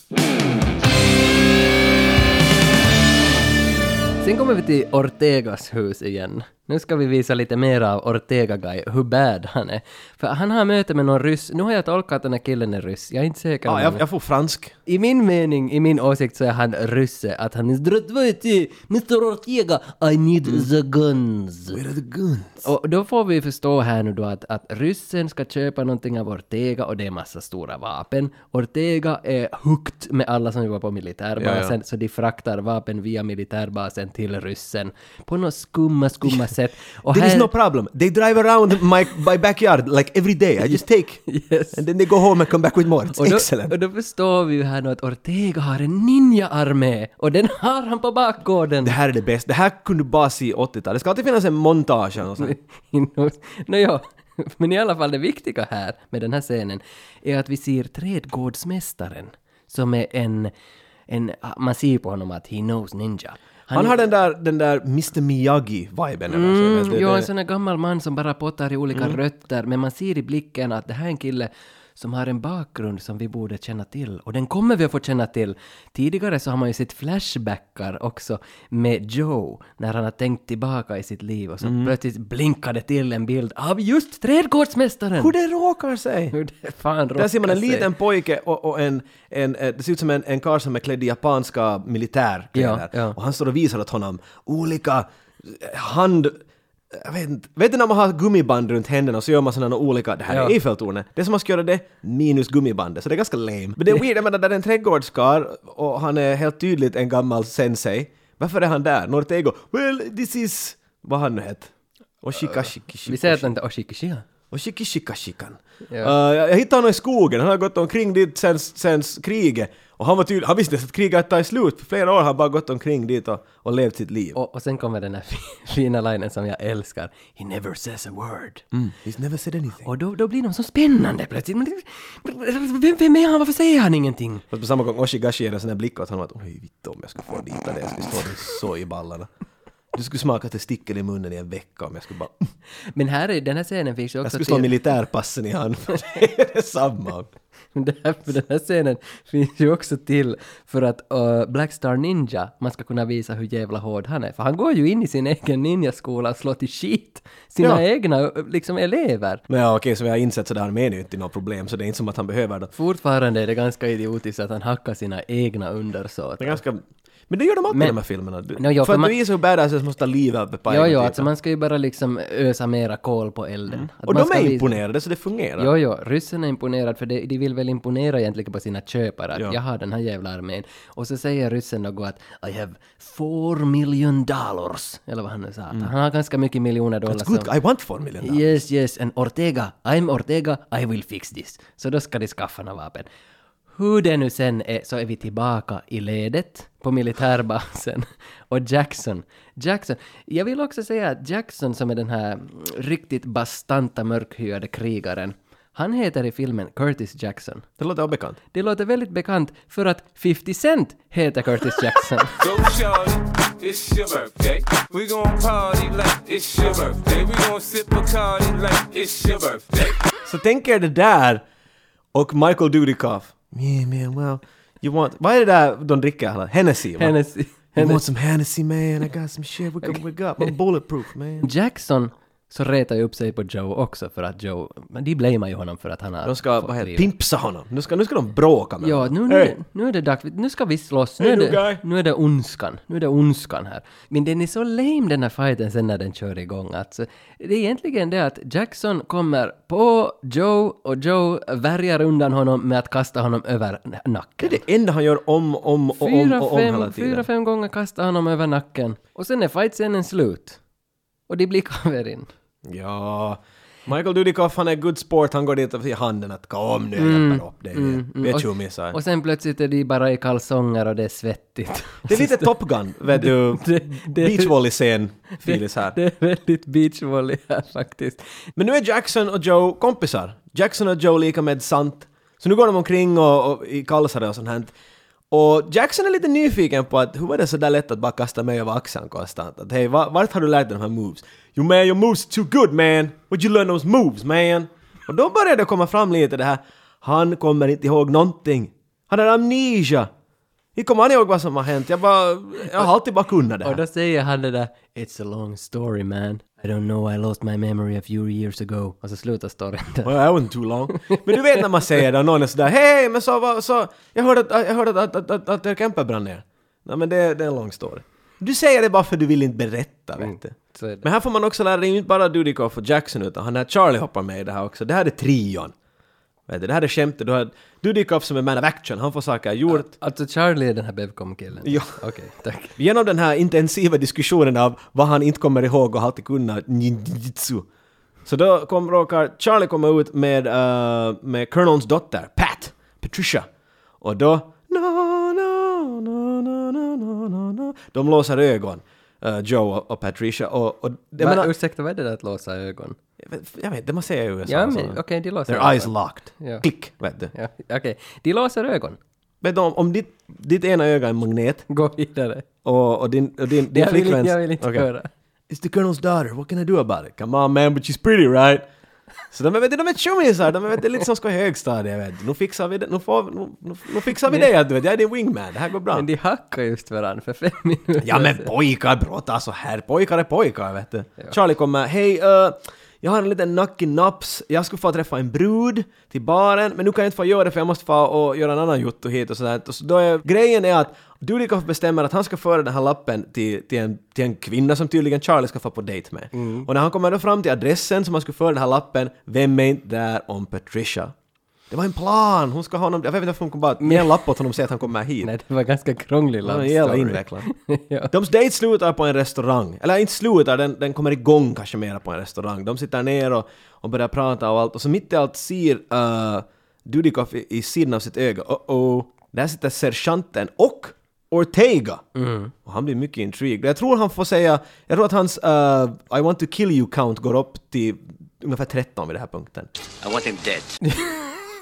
Sen kommer vi till Ortegas hus igen. Nu ska vi visa lite mer av Ortega Guy, hur bad han är. För han har möte med någon ryss, nu har jag tolkat att den här killen är ryss, jag är inte säker. Ja, jag, jag får fransk. I min mening, i min åsikt så är han rysse, att han är Mr Ortega, I need mm. the guns. Where are the guns? Och då får vi förstå här nu då att, att ryssen ska köpa någonting av Ortega och det är massa stora vapen. Ortega är hooked med alla som jobbar på militärbasen, ja, ja. så de fraktar vapen via militärbasen till ryssen på några skumma, skumma sätt. Och There is här- no problem. They drive around my, my backyard like every day. I just take. Yes. And then they go home and come back with more. It's Och då, excellent. och då förstår vi ju här nu att Ortega har en ninja-armé och den har han på bakgården. Det här är det bästa. Det här kunde du bara se i 80-talet. Det ska alltid finnas en montage eller något sånt. Nå ja, Men i alla fall det viktiga här med den här scenen är att vi ser trädgårdsmästaren som är en, en man ser på honom att he knows ninja. Han är- har den där, den där Mr Miyagi-viben. Mm, Det- jo, det- en sån där gammal man som bara pottar i olika Mm. rötter, men man ser i blicken att det här är en kille som har en bakgrund som vi borde känna till. Och den kommer vi att få känna till. Tidigare så har man ju sett flashbackar också med Joe, när han har tänkt tillbaka i sitt liv och så Mm. plötsligt blinkade till en bild av just trädgårdsmästaren! Hur det råkar sig! Hur det fan Där ser man en råkar sig. liten pojke och, och en, en, eh, det ser ut som en, en karl som är klädd i japanska militärkläder. Ja, ja. Och han står och visar åt honom olika eh, hand... Jag vet inte, vet du när man har gummiband runt händerna och så gör man sådana olika, det här Ja. är Eiffeltornet, det är som man ska göra det minus gummibandet, så det är ganska lame. Men det är weird, jag menar där är en trädgårdskarl och han är helt tydligt en gammal sensei. Varför är han där? Nortego, well this is, vad han nu hette? Oshikashiki. Vi säger att den inte Oshikishia. Och shikishikashikan. Ja. Uh, jag hittade honom i skogen, han har gått omkring dit sen, sen kriget. Och han var tydlig, han visste att kriget tar slut. För flera år har han bara gått omkring dit och, och levt sitt liv. Och, och sen kommer den här fi- fina linen som jag älskar. He never says a word. Mm, he's never said anything. Och då, då blir de så spännande plötsligt. Vem, vem är han? Varför säger han ingenting? Fast på samma gång Oshigashi ger en sån här blick åt honom att oj vitt om jag skulle få dit det, jag skulle stå dig så i ballarna. Du skulle smaka testikel i munnen i en vecka om jag skulle bara... Men här är, den här scenen finns ju Jag också skulle slå militärpassen i hand. det är detsamma. Det här, för den här scenen finns ju också till för att uh, Black Star Ninja, man ska kunna visa hur jävla hård han är. För han går ju in i sin egen ninjaskola och slår till skit sina Ja. egna uh, liksom elever. Men ja, okej, som jag har insett så där med ju inte något problem, så det är inte som att han behöver det. Fortfarande är det ganska idiotiskt att han hackar sina egna undersåtar. Det är ganska... Men det gör de alltid i Men- de här filmerna. Du, No, jo, för för att man- bevisa hur badass det måste ha livet på Jo, jo, alltså man ska ju bara liksom ösa mera kol på elden. Att Mm. Och de är visa- imponerade så det fungerar. Jo, jo, ryssen är imponerad för de, de vill väl imponera egentligen på sina köpare att Ja. jag har den här jävla armén. Och så säger ryssen något att I have four million dollars, eller vad han nu sa. att Han har ganska mycket miljoner dollar. Mm. That's good, som- I want four million dollars. Yes, yes, and Ortega, I'm Ortega, I will fix this. Så då ska de skaffa några vapen. Hur det nu sen är så är vi tillbaka i ledet på militärbasen. Och Jackson, Jackson, jag vill också säga att Jackson som är den här mm, riktigt bastanta mörkhyade krigaren, han heter i filmen Curtis Jackson. Det låter obekant. Det låter väldigt bekant för att 50 Cent heter Curtis Jackson. Go shorty, it's your birthday. We gon' party like it's your birthday. We gon' sip Bacardi like it's your birthday. Så tänk er det där och Michael Dudikoff. Yeah man, well, you want... Vad är det där de dricker? Hennessy va? Hennessy. You want some Hennessy man? I got some shit, we got, we got, I'm bulletproof man. Jackson så retar ju upp sig på Joe också för att Joe, men de blamear ju honom för att han har De ska, fått vad heter livet. pimpsa honom. Nu ska, nu ska de bråka med Ja, honom. nu, nu, Hey. nu är det dags, nu ska vi slåss, nu Hey, är, new guy. det, nu är det ondskan, nu är det ondskan här. Men den är så lame den här fighten sen när den kör igång alltså. Det är egentligen det att Jackson kommer på Joe och Joe värjar undan honom med att kasta honom över n- Det nacken. är det enda han gör om, om och om Fyra, och om hela fem, tiden. fyra, fem gånger kastar honom över nacken. Och sen är fightscenen slut. Och de blir kaverin. Ja, Michael Dudikoff han är good sport, han går dit och säger handen att kom nu, jag hjälper upp dig. Vi är Och- tjommisar. Och sen plötsligt är de bara i kalsonger och det är svettigt. Det är lite Top Gun, vet du. det- det- Beachvolley-scen, Filis här. Det är väldigt beachvolley här faktiskt. Men nu är Jackson och Joe kompisar. Jackson och Joe lika med sant. Så nu går de omkring och, och i kalsare och sånt här. Och Jackson är lite nyfiken på att hur var det så där lätt att bara kasta mig över axeln konstant? Att hej, vart har du lärt dig de här moves? You man, your moves are too good man! Where'd you learn those moves man? Och då börjar det komma fram lite det här, han kommer inte ihåg någonting. Han har amnesia. Hur kommer han ihåg vad som har hänt, jag bara, jag har alltid bara kunnat det Och då säger han det där “It's a long story man. I don't know, I lost my memory a few years ago”. Och så slutar storyn där. Well, that wasn't too long. Men du vet när man säger det och någon är sådär hej men så, vad- så jag hörde att, jag hörde att, att, att, att, att camper brann ner. Nej men det, det är en lång story. Du säger det bara för du vill inte berätta vet du. Men här får man också lära dig inte bara Dudikoff och Jackson utan han här Charlie hoppar med i det här också. Det här är trion. Vet du, det här är skämtet. Du har Dudikoff som är man of action, han får saker gjort. Alltså Charlie är den här Bevcom-killen? Ja. Okej, tack. Genom den här intensiva diskussionen av vad han inte kommer ihåg och alltid kunna ninjutsu. Så då kom, råkar Charlie komma ut med, uh, med Colonels dotter, Pat, Patricia. Och då... No, no, no, no, no, no, no, no. De låser ögon, uh, Joe och, och Patricia. Och, och, jag Va, menar, ursäkta, vad är det där att låsa ögon? Jag vet- Jag det man säger i USA. Ja, men okej, de låser Their eyes ögon. locked. Ja. Klick, vet du. Ja, okej. De låser ögon. Vet du om, om ditt, ditt ena öga är en magnet Gå vidare. och, och din, och din, din Jag vill, flickväns... inte- jag vill inte Okej. höra. It's the colonel's daughter, what can I do about it? Come on man, but she's pretty right? Så de är, vet du, de är tjommisar, de är vet du, lite som ska i högstadiet vet du. Nu fixar vi det, nu, får, nu, nu, nu fixar vi det, du vet, jag är din wingman, det här går bra. Men de hackar just varandra för fem minuter Ja men pojkar brottas så här, pojkar är pojkar vet du. Charlie kommer, hej, uh, jag har en liten nackig naps, jag skulle få träffa en brud till baren, men nu kan jag inte få göra det för jag måste få och göra en annan jotto hit och sådär. Och så då är, grejen är att Dudikoff bestämmer att han ska föra den här lappen till, till, en, till en kvinna som tydligen Charlie ska få på dejt med. Och när han kommer då fram till adressen som han skulle föra den här lappen, vem är inte där om Patricia? Det var en plan, hon ska ha honom, jag vet inte varför hon kom bara med en lapp åt honom och säga att han kommer hit. Nej, det var ganska krånglig love jävla story. invecklad. ja. De dejt slutar på en restaurang. Eller inte slutar, den, den kommer igång kanske mera på en restaurang. De sitter ner och, och börjar prata och allt. Och så mitt i allt ser uh, Dudikoff i, i sidan av sitt öga. Oh-oh. Där sitter sergeanten och Ortega. Och han blir mycket intrigued. Jag tror han får säga... Jag tror att hans uh, I want to kill you count går upp till ungefär 13 vid den här punkten. I want him dead.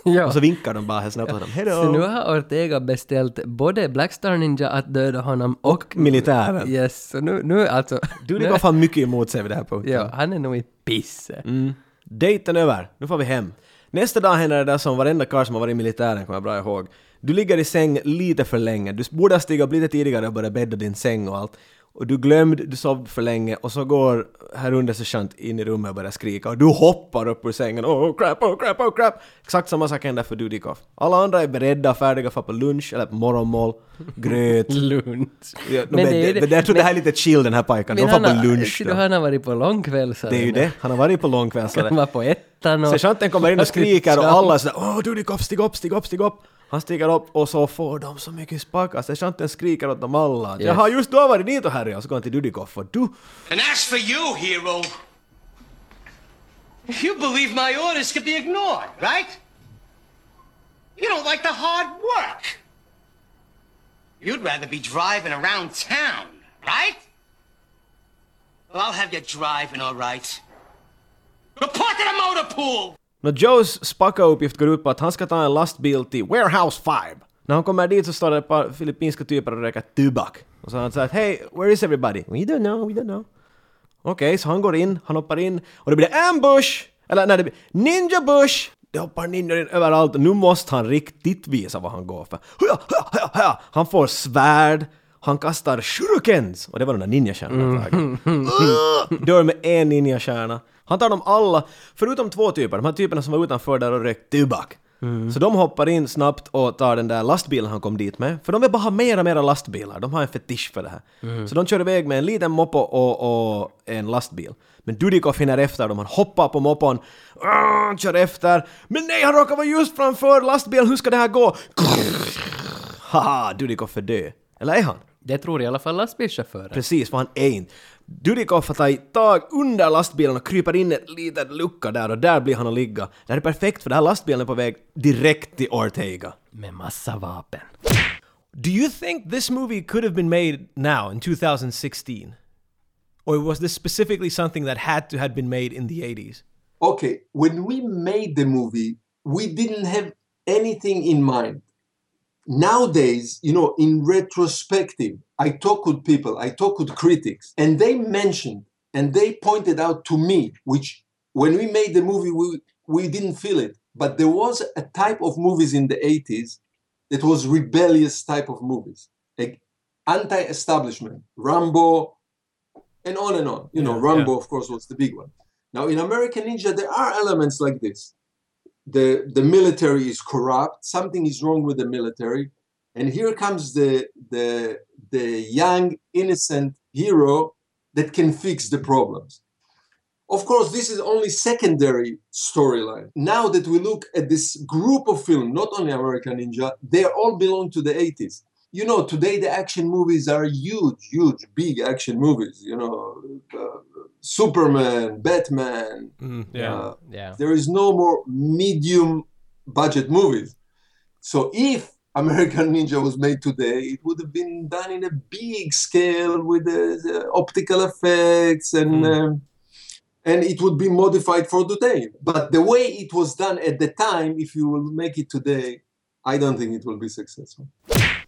ja. Och så vinkar de bara snabbt åt honom. Så nu har Ortega beställt både Blackstar Ninja att döda honom och... Militären. Yes, så nu, nu alltså... Dudikoff har mycket emot sig vid den här punkten. Ja, han är nog i pisse. Mm. Dejten över, nu får vi hem. Nästa dag händer det där som varenda karl som har varit i militären kommer jag bra ihåg. Du ligger i säng lite för länge, du borde ha stigit upp lite tidigare och börjat bädda din säng och allt. Och du glömde, du sov för länge och så går här under sergeant in i rummet och börjar skrika och du hoppar upp ur sängen. Oh crap, oh crap, oh crap! Exakt samma sak händer för Dudikoff. Alla andra är beredda, färdiga för på lunch eller på morgonmål, gröt. Lunch. Ja, Men men det det, men jag tror det här är lite chill den här pojken. De får på lunch då. han har varit på långkväll så Det är ju det. Han har varit på långkväll. Han var på ettan och... Sergeanten kommer in och skriker och alla är sådär Åh Dudikoff, stig upp, stig upp, stig upp! Han stiger upp och så får de så mycket sparkar. Sergeanten skriker åt dem alla. Jag har just då varit dit och härjat. Och så går han till Dudikoff och du... And as for you, hero, you believe my orders could be ignored, right? You don't like the hard work. You'd rather be driving around town, right? Well, I'll have you driving, all right. Report to the motor pool! Nå Joes spacka-uppgift går ut på att han ska ta en lastbil till Warehouse 5. När han kommer dit så står det ett par filippinska typer och röker tobak. Och så han sagt Hey, where is everybody? We don't know, we don't know. Okej, så han går in, han hoppar in och det blir ambush! Eller nej, det blir ninja bush! Det hoppar ninjor in överallt och nu måste han riktigt visa vad han går för. Han får svärd, han kastar shurikens! Och det var den där ninjastjärnan uh, Dör med en ninjastjärna. Han tar dem alla, förutom två typer, de här typerna som var utanför där och rökte tobak. Så de hoppar in snabbt och tar den där lastbilen han kom dit med. För de vill bara ha mera och mera lastbilar. De har en fetisch för det här. Så de kör iväg med en liten moppo och, och en lastbil. Men Dudikoff hinner efter dem. Han hoppar på moppon, ah, kör efter. Men nej, han råkar vara just framför lastbilen. Hur ska det här gå? Haha, Dudikoff är död. Eller är han? Det tror i alla fall lastbilschauffören. Precis, för han är inte. Dudikoff har tagit tag under lastbilen och kryper in i ett litet lucka där och där blir han att ligga. Det här är perfekt för den här lastbilen är på väg direkt till Ortega. Med massa vapen. Do you think this movie could have been made now in 2016? Or was this specifically something that had to have been made in the 80s? okay, when we made the movie, we didn't have anything in mind. Nowadays, you know, in retrospective, I talk with people, I talk with critics, and they mentioned and they pointed out to me, which when we made the movie, we, we didn't feel it. But there was a type of movies in the 80s that was rebellious type of movies, like anti-establishment, Rambo, and on and on. You know, Yeah, Rambo, yeah. of course, was the big one. Now, in American Ninja, there are elements like this. The, the military is corrupt, something is wrong with the military, and here comes the, the, the young, innocent hero that can fix the problems. Of course, this is only secondary storyline. Now that we look at this group of film, not only American Ninja, they all belong to the 80s. You know, today the action movies are huge, huge, big action movies. You know, uh, Superman, Batman. uh, Yeah. there is no more medium budget movies. So if American Ninja was made today, it would have been done in a big scale with the, the optical effects and um, and it would be modified for today. But the way it was done at the time, if you will make it today, I don't think it will be successful.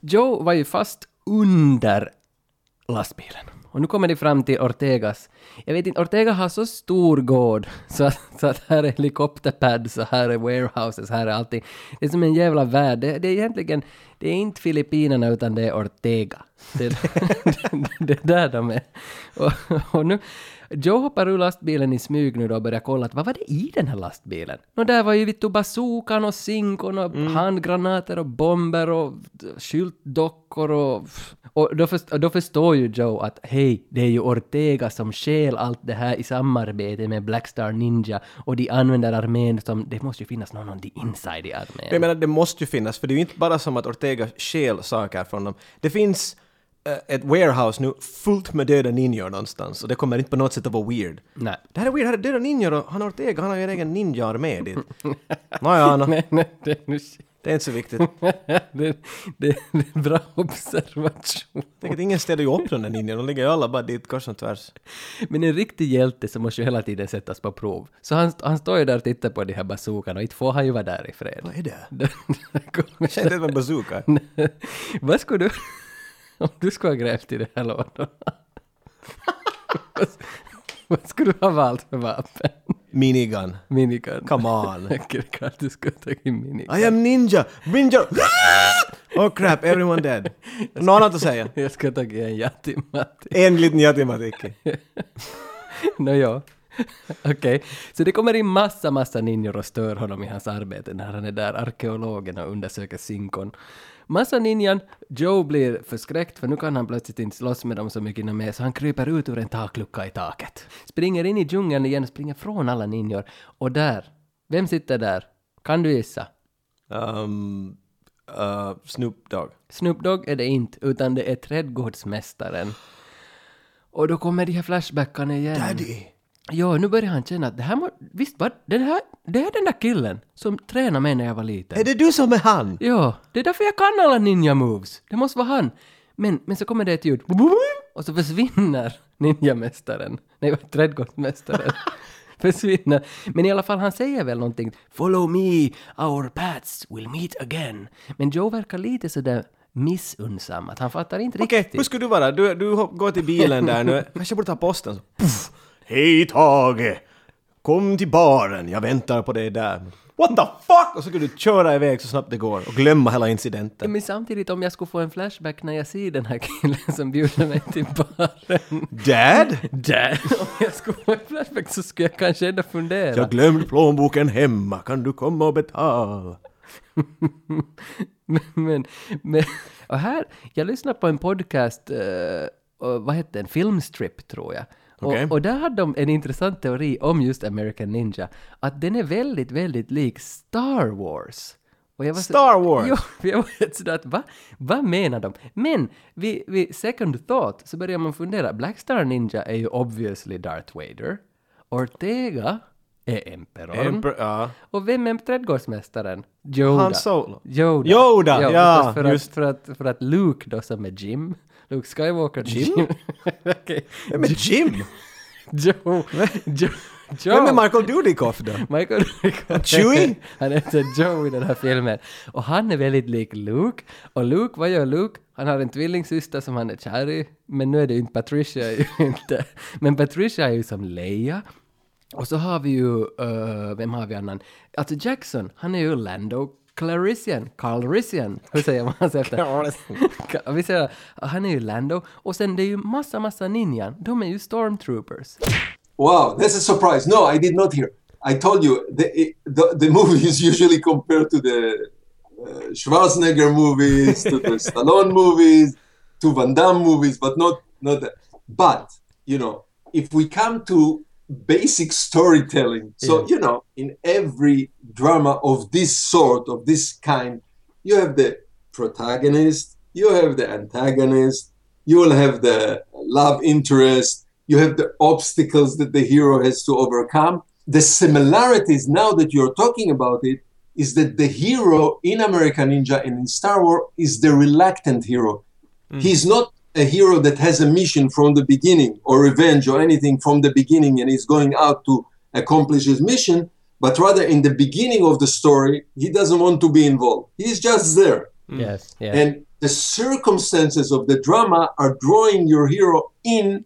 Joe var ju fast under lastbilen. Och nu kommer de fram till Ortegas. Jag vet inte, Ortega har så stor gård så att, så att här är helikopterpads och här är warehouses, här är allting. Det är som en jävla värld. Det, det är egentligen, det är inte Filippinerna utan det är Ortega. Det, det, det är där de är. Och, och nu, Joe hoppar ur lastbilen i smyg nu då och börjar kolla att vad var det i den här lastbilen? Nå där var ju vittu bazookan och zinkon och handgranater och bomber och skyltdockor och... Och då, först, och då förstår ju Joe att hej, det är ju Ortega som stjäl allt det här i samarbete med Blackstar Ninja och de använder armén som... Det måste ju finnas någon on the inside i armén. Jag menar, det måste ju finnas, för det är ju inte bara som att Ortega stjäl saker från dem. Det finns ett warehouse nu fullt med döda ninjor någonstans och det kommer inte på något sätt att vara weird. Nej. Det här är weird, här är döda ninjor och han Ortega, han har ju en egen ninja-armé dit. Nåja, no, nej, nej, det är nu det är inte så viktigt. det, det, är en bra observation. Tänk att ingen ställer ju upp de där ninjorna, de ligger ju alla bara dit kors och tvärs. Men en riktig hjälte så måste ju hela tiden sättas på prov. Så han, han står ju där och tittar på de här bazookarna och inte får han ju vara där i fred. Vad är det? Jag kände inte en bazooka. Vad skulle du... Om du skulle ha grävt i de här lådorna? vad, skulle du ha valt för vapen? Minigun. Minigun? Come on. Jag tycker att du skulle ha tagit minigun. I am ninja! Ninja! oh crap, everyone dead. Något annat att säga? Jag skulle ha tagit en jättematti. En liten jättematiki. Nåja. Okej, så det kommer in massa, massa ninjor och stör honom i hans arbete när han är där, arkeologen och undersöker Sinkon. Massa ninjan, Joe blir förskräckt för nu kan han plötsligt inte slåss med dem så mycket mer så han kryper ut ur en taklucka i taket. Springer in i djungeln igen och springer från alla ninjor. Och där, vem sitter där? Kan du gissa? Um, uh, Snoop Dogg. Snoop Dogg är det inte, utan det är trädgårdsmästaren. Och då kommer de här flashbackarna igen. Daddy! Ja, nu börjar han känna att det här må, visst var det här, det är den där killen som tränade mig när jag var liten. Är det du som är han? Ja, det är därför jag kan alla ninja moves. Det måste vara han. Men, men så kommer det ett ljud. Och så försvinner ninjamästaren. Nej, trädgårdsmästaren. försvinner. Men i alla fall, han säger väl någonting. Follow me, our paths will meet again. Men Joe verkar lite sådär missunnsam, att han fattar inte Okej, riktigt. hur skulle du vara? Du, du går till bilen där nu, kanske borde ta posten. Så, puff. Hej Tage! Kom till baren, jag väntar på dig där. What the fuck? Och så skulle du köra iväg så snabbt det går och glömma hela incidenten. Men samtidigt, om jag skulle få en flashback när jag ser den här killen som bjuder mig till baren. Dad? Där! Om jag skulle få en flashback så skulle jag kanske ändå fundera. Jag glömde plånboken hemma, kan du komma och betala? men, men, men, och här, jag lyssnade på en podcast, uh, vad hette den, Filmstrip tror jag. Okej. Och, och där hade de en intressant teori om just American Ninja, att den är väldigt, väldigt lik Star Wars. Så- Star Wars? Jo, jag var sådär att va? Vad menar de? Men vid, vid second thought så börjar man fundera, Black Star Ninja är ju obviously Darth Vader, Ortega är Emperorn. Emperor, ja. Och vem är trädgårdsmästaren? Yoda. Han Solo. Yoda. Yoda, ja, förstås, för, att, just. för, att, för att Luke då som är Jim, Luke Skywalker Jim. Vem är Jim? Joe. Joe. Joe. Vem är Michael Dudikoff då? Michael Dudikoff. Chewie? Han heter Joe i den här filmen. Och han är väldigt lik Luke. Och Luke, vad gör Luke? Han har en tvillingsyster som han är kär i. Men nu är det ju inte Patricia, ju inte. Men Patricia är ju som Leia. Och så har vi ju, eh, vem har vi annan? Alltså Jackson, han är ju Lando Clarissian, Calrissian, hur säger man hans efter? Ka- vi säger, han är ju Lando. Och sen det är ju massa, massa ninjan, de är ju stormtroopers. Wow, that's a surprise. No, I did not hear. I told you the the, the movie is usually compared to the uh, Schwarzenegger movies, to the Stallone movies, to Van Damme movies, but not not that. But you know, if we come to basic storytelling, so Yeah. you know, in every drama of this sort, of this kind, you have the protagonist, you have the antagonist, you will have the love interest, you have the obstacles that the hero has to overcome. The similarities, now that you're talking about it, is that the hero in American Ninja and in Star Wars is the reluctant hero. Mm. He's not a hero that has a mission from the beginning or revenge or anything from the beginning and is going out to accomplish his mission, but rather in the beginning of the story, he doesn't want to be involved. He's just there. Mm. Yes, yes. And the circumstances of the drama are drawing your hero in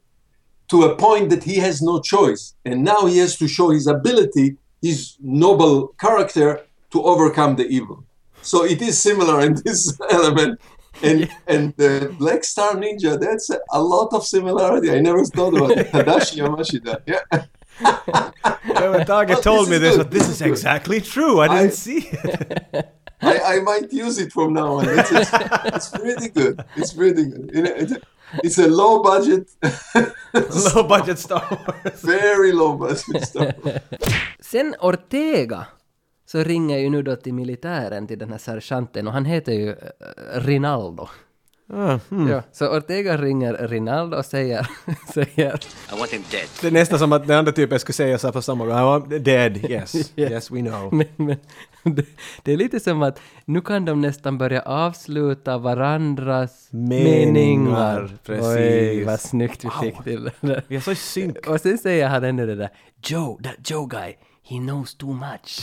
to a point that he has no choice. And now he has to show his ability, his noble character to overcome the evil. So it is similar in this element. And and the Black Star Ninja, that's a, lot of similarity. I never thought about it. Tadashi Yamashita. Yeah. Yeah, Well, told this me this, good. but this This is is exactly true. I didn't I- see it. I, I might use it from now on. It's, it's, it's pretty good. It's pretty good. You know, It's a, it's a low budget, Low budget Star Wars. very low budget stuff. Sen Ortega så ringer ju nu då till militären, till den här sergeanten, och han heter ju eh, Rinaldo. Ah, hmm. Ja, så Ortega ringer Rinaldo och säger, säger I want him dead. Det är nästan som att den andra typen skulle säga så här på samma gång. I want dead, yes. Yes, we know. men, men, det, det är lite som att nu kan de nästan börja avsluta varandras Meningar, meningar. precis. Oj, vad snyggt vi fick till det där. Vi är så synk. Och sen säger han ännu det där, Joe, that Joe guy, he knows too much.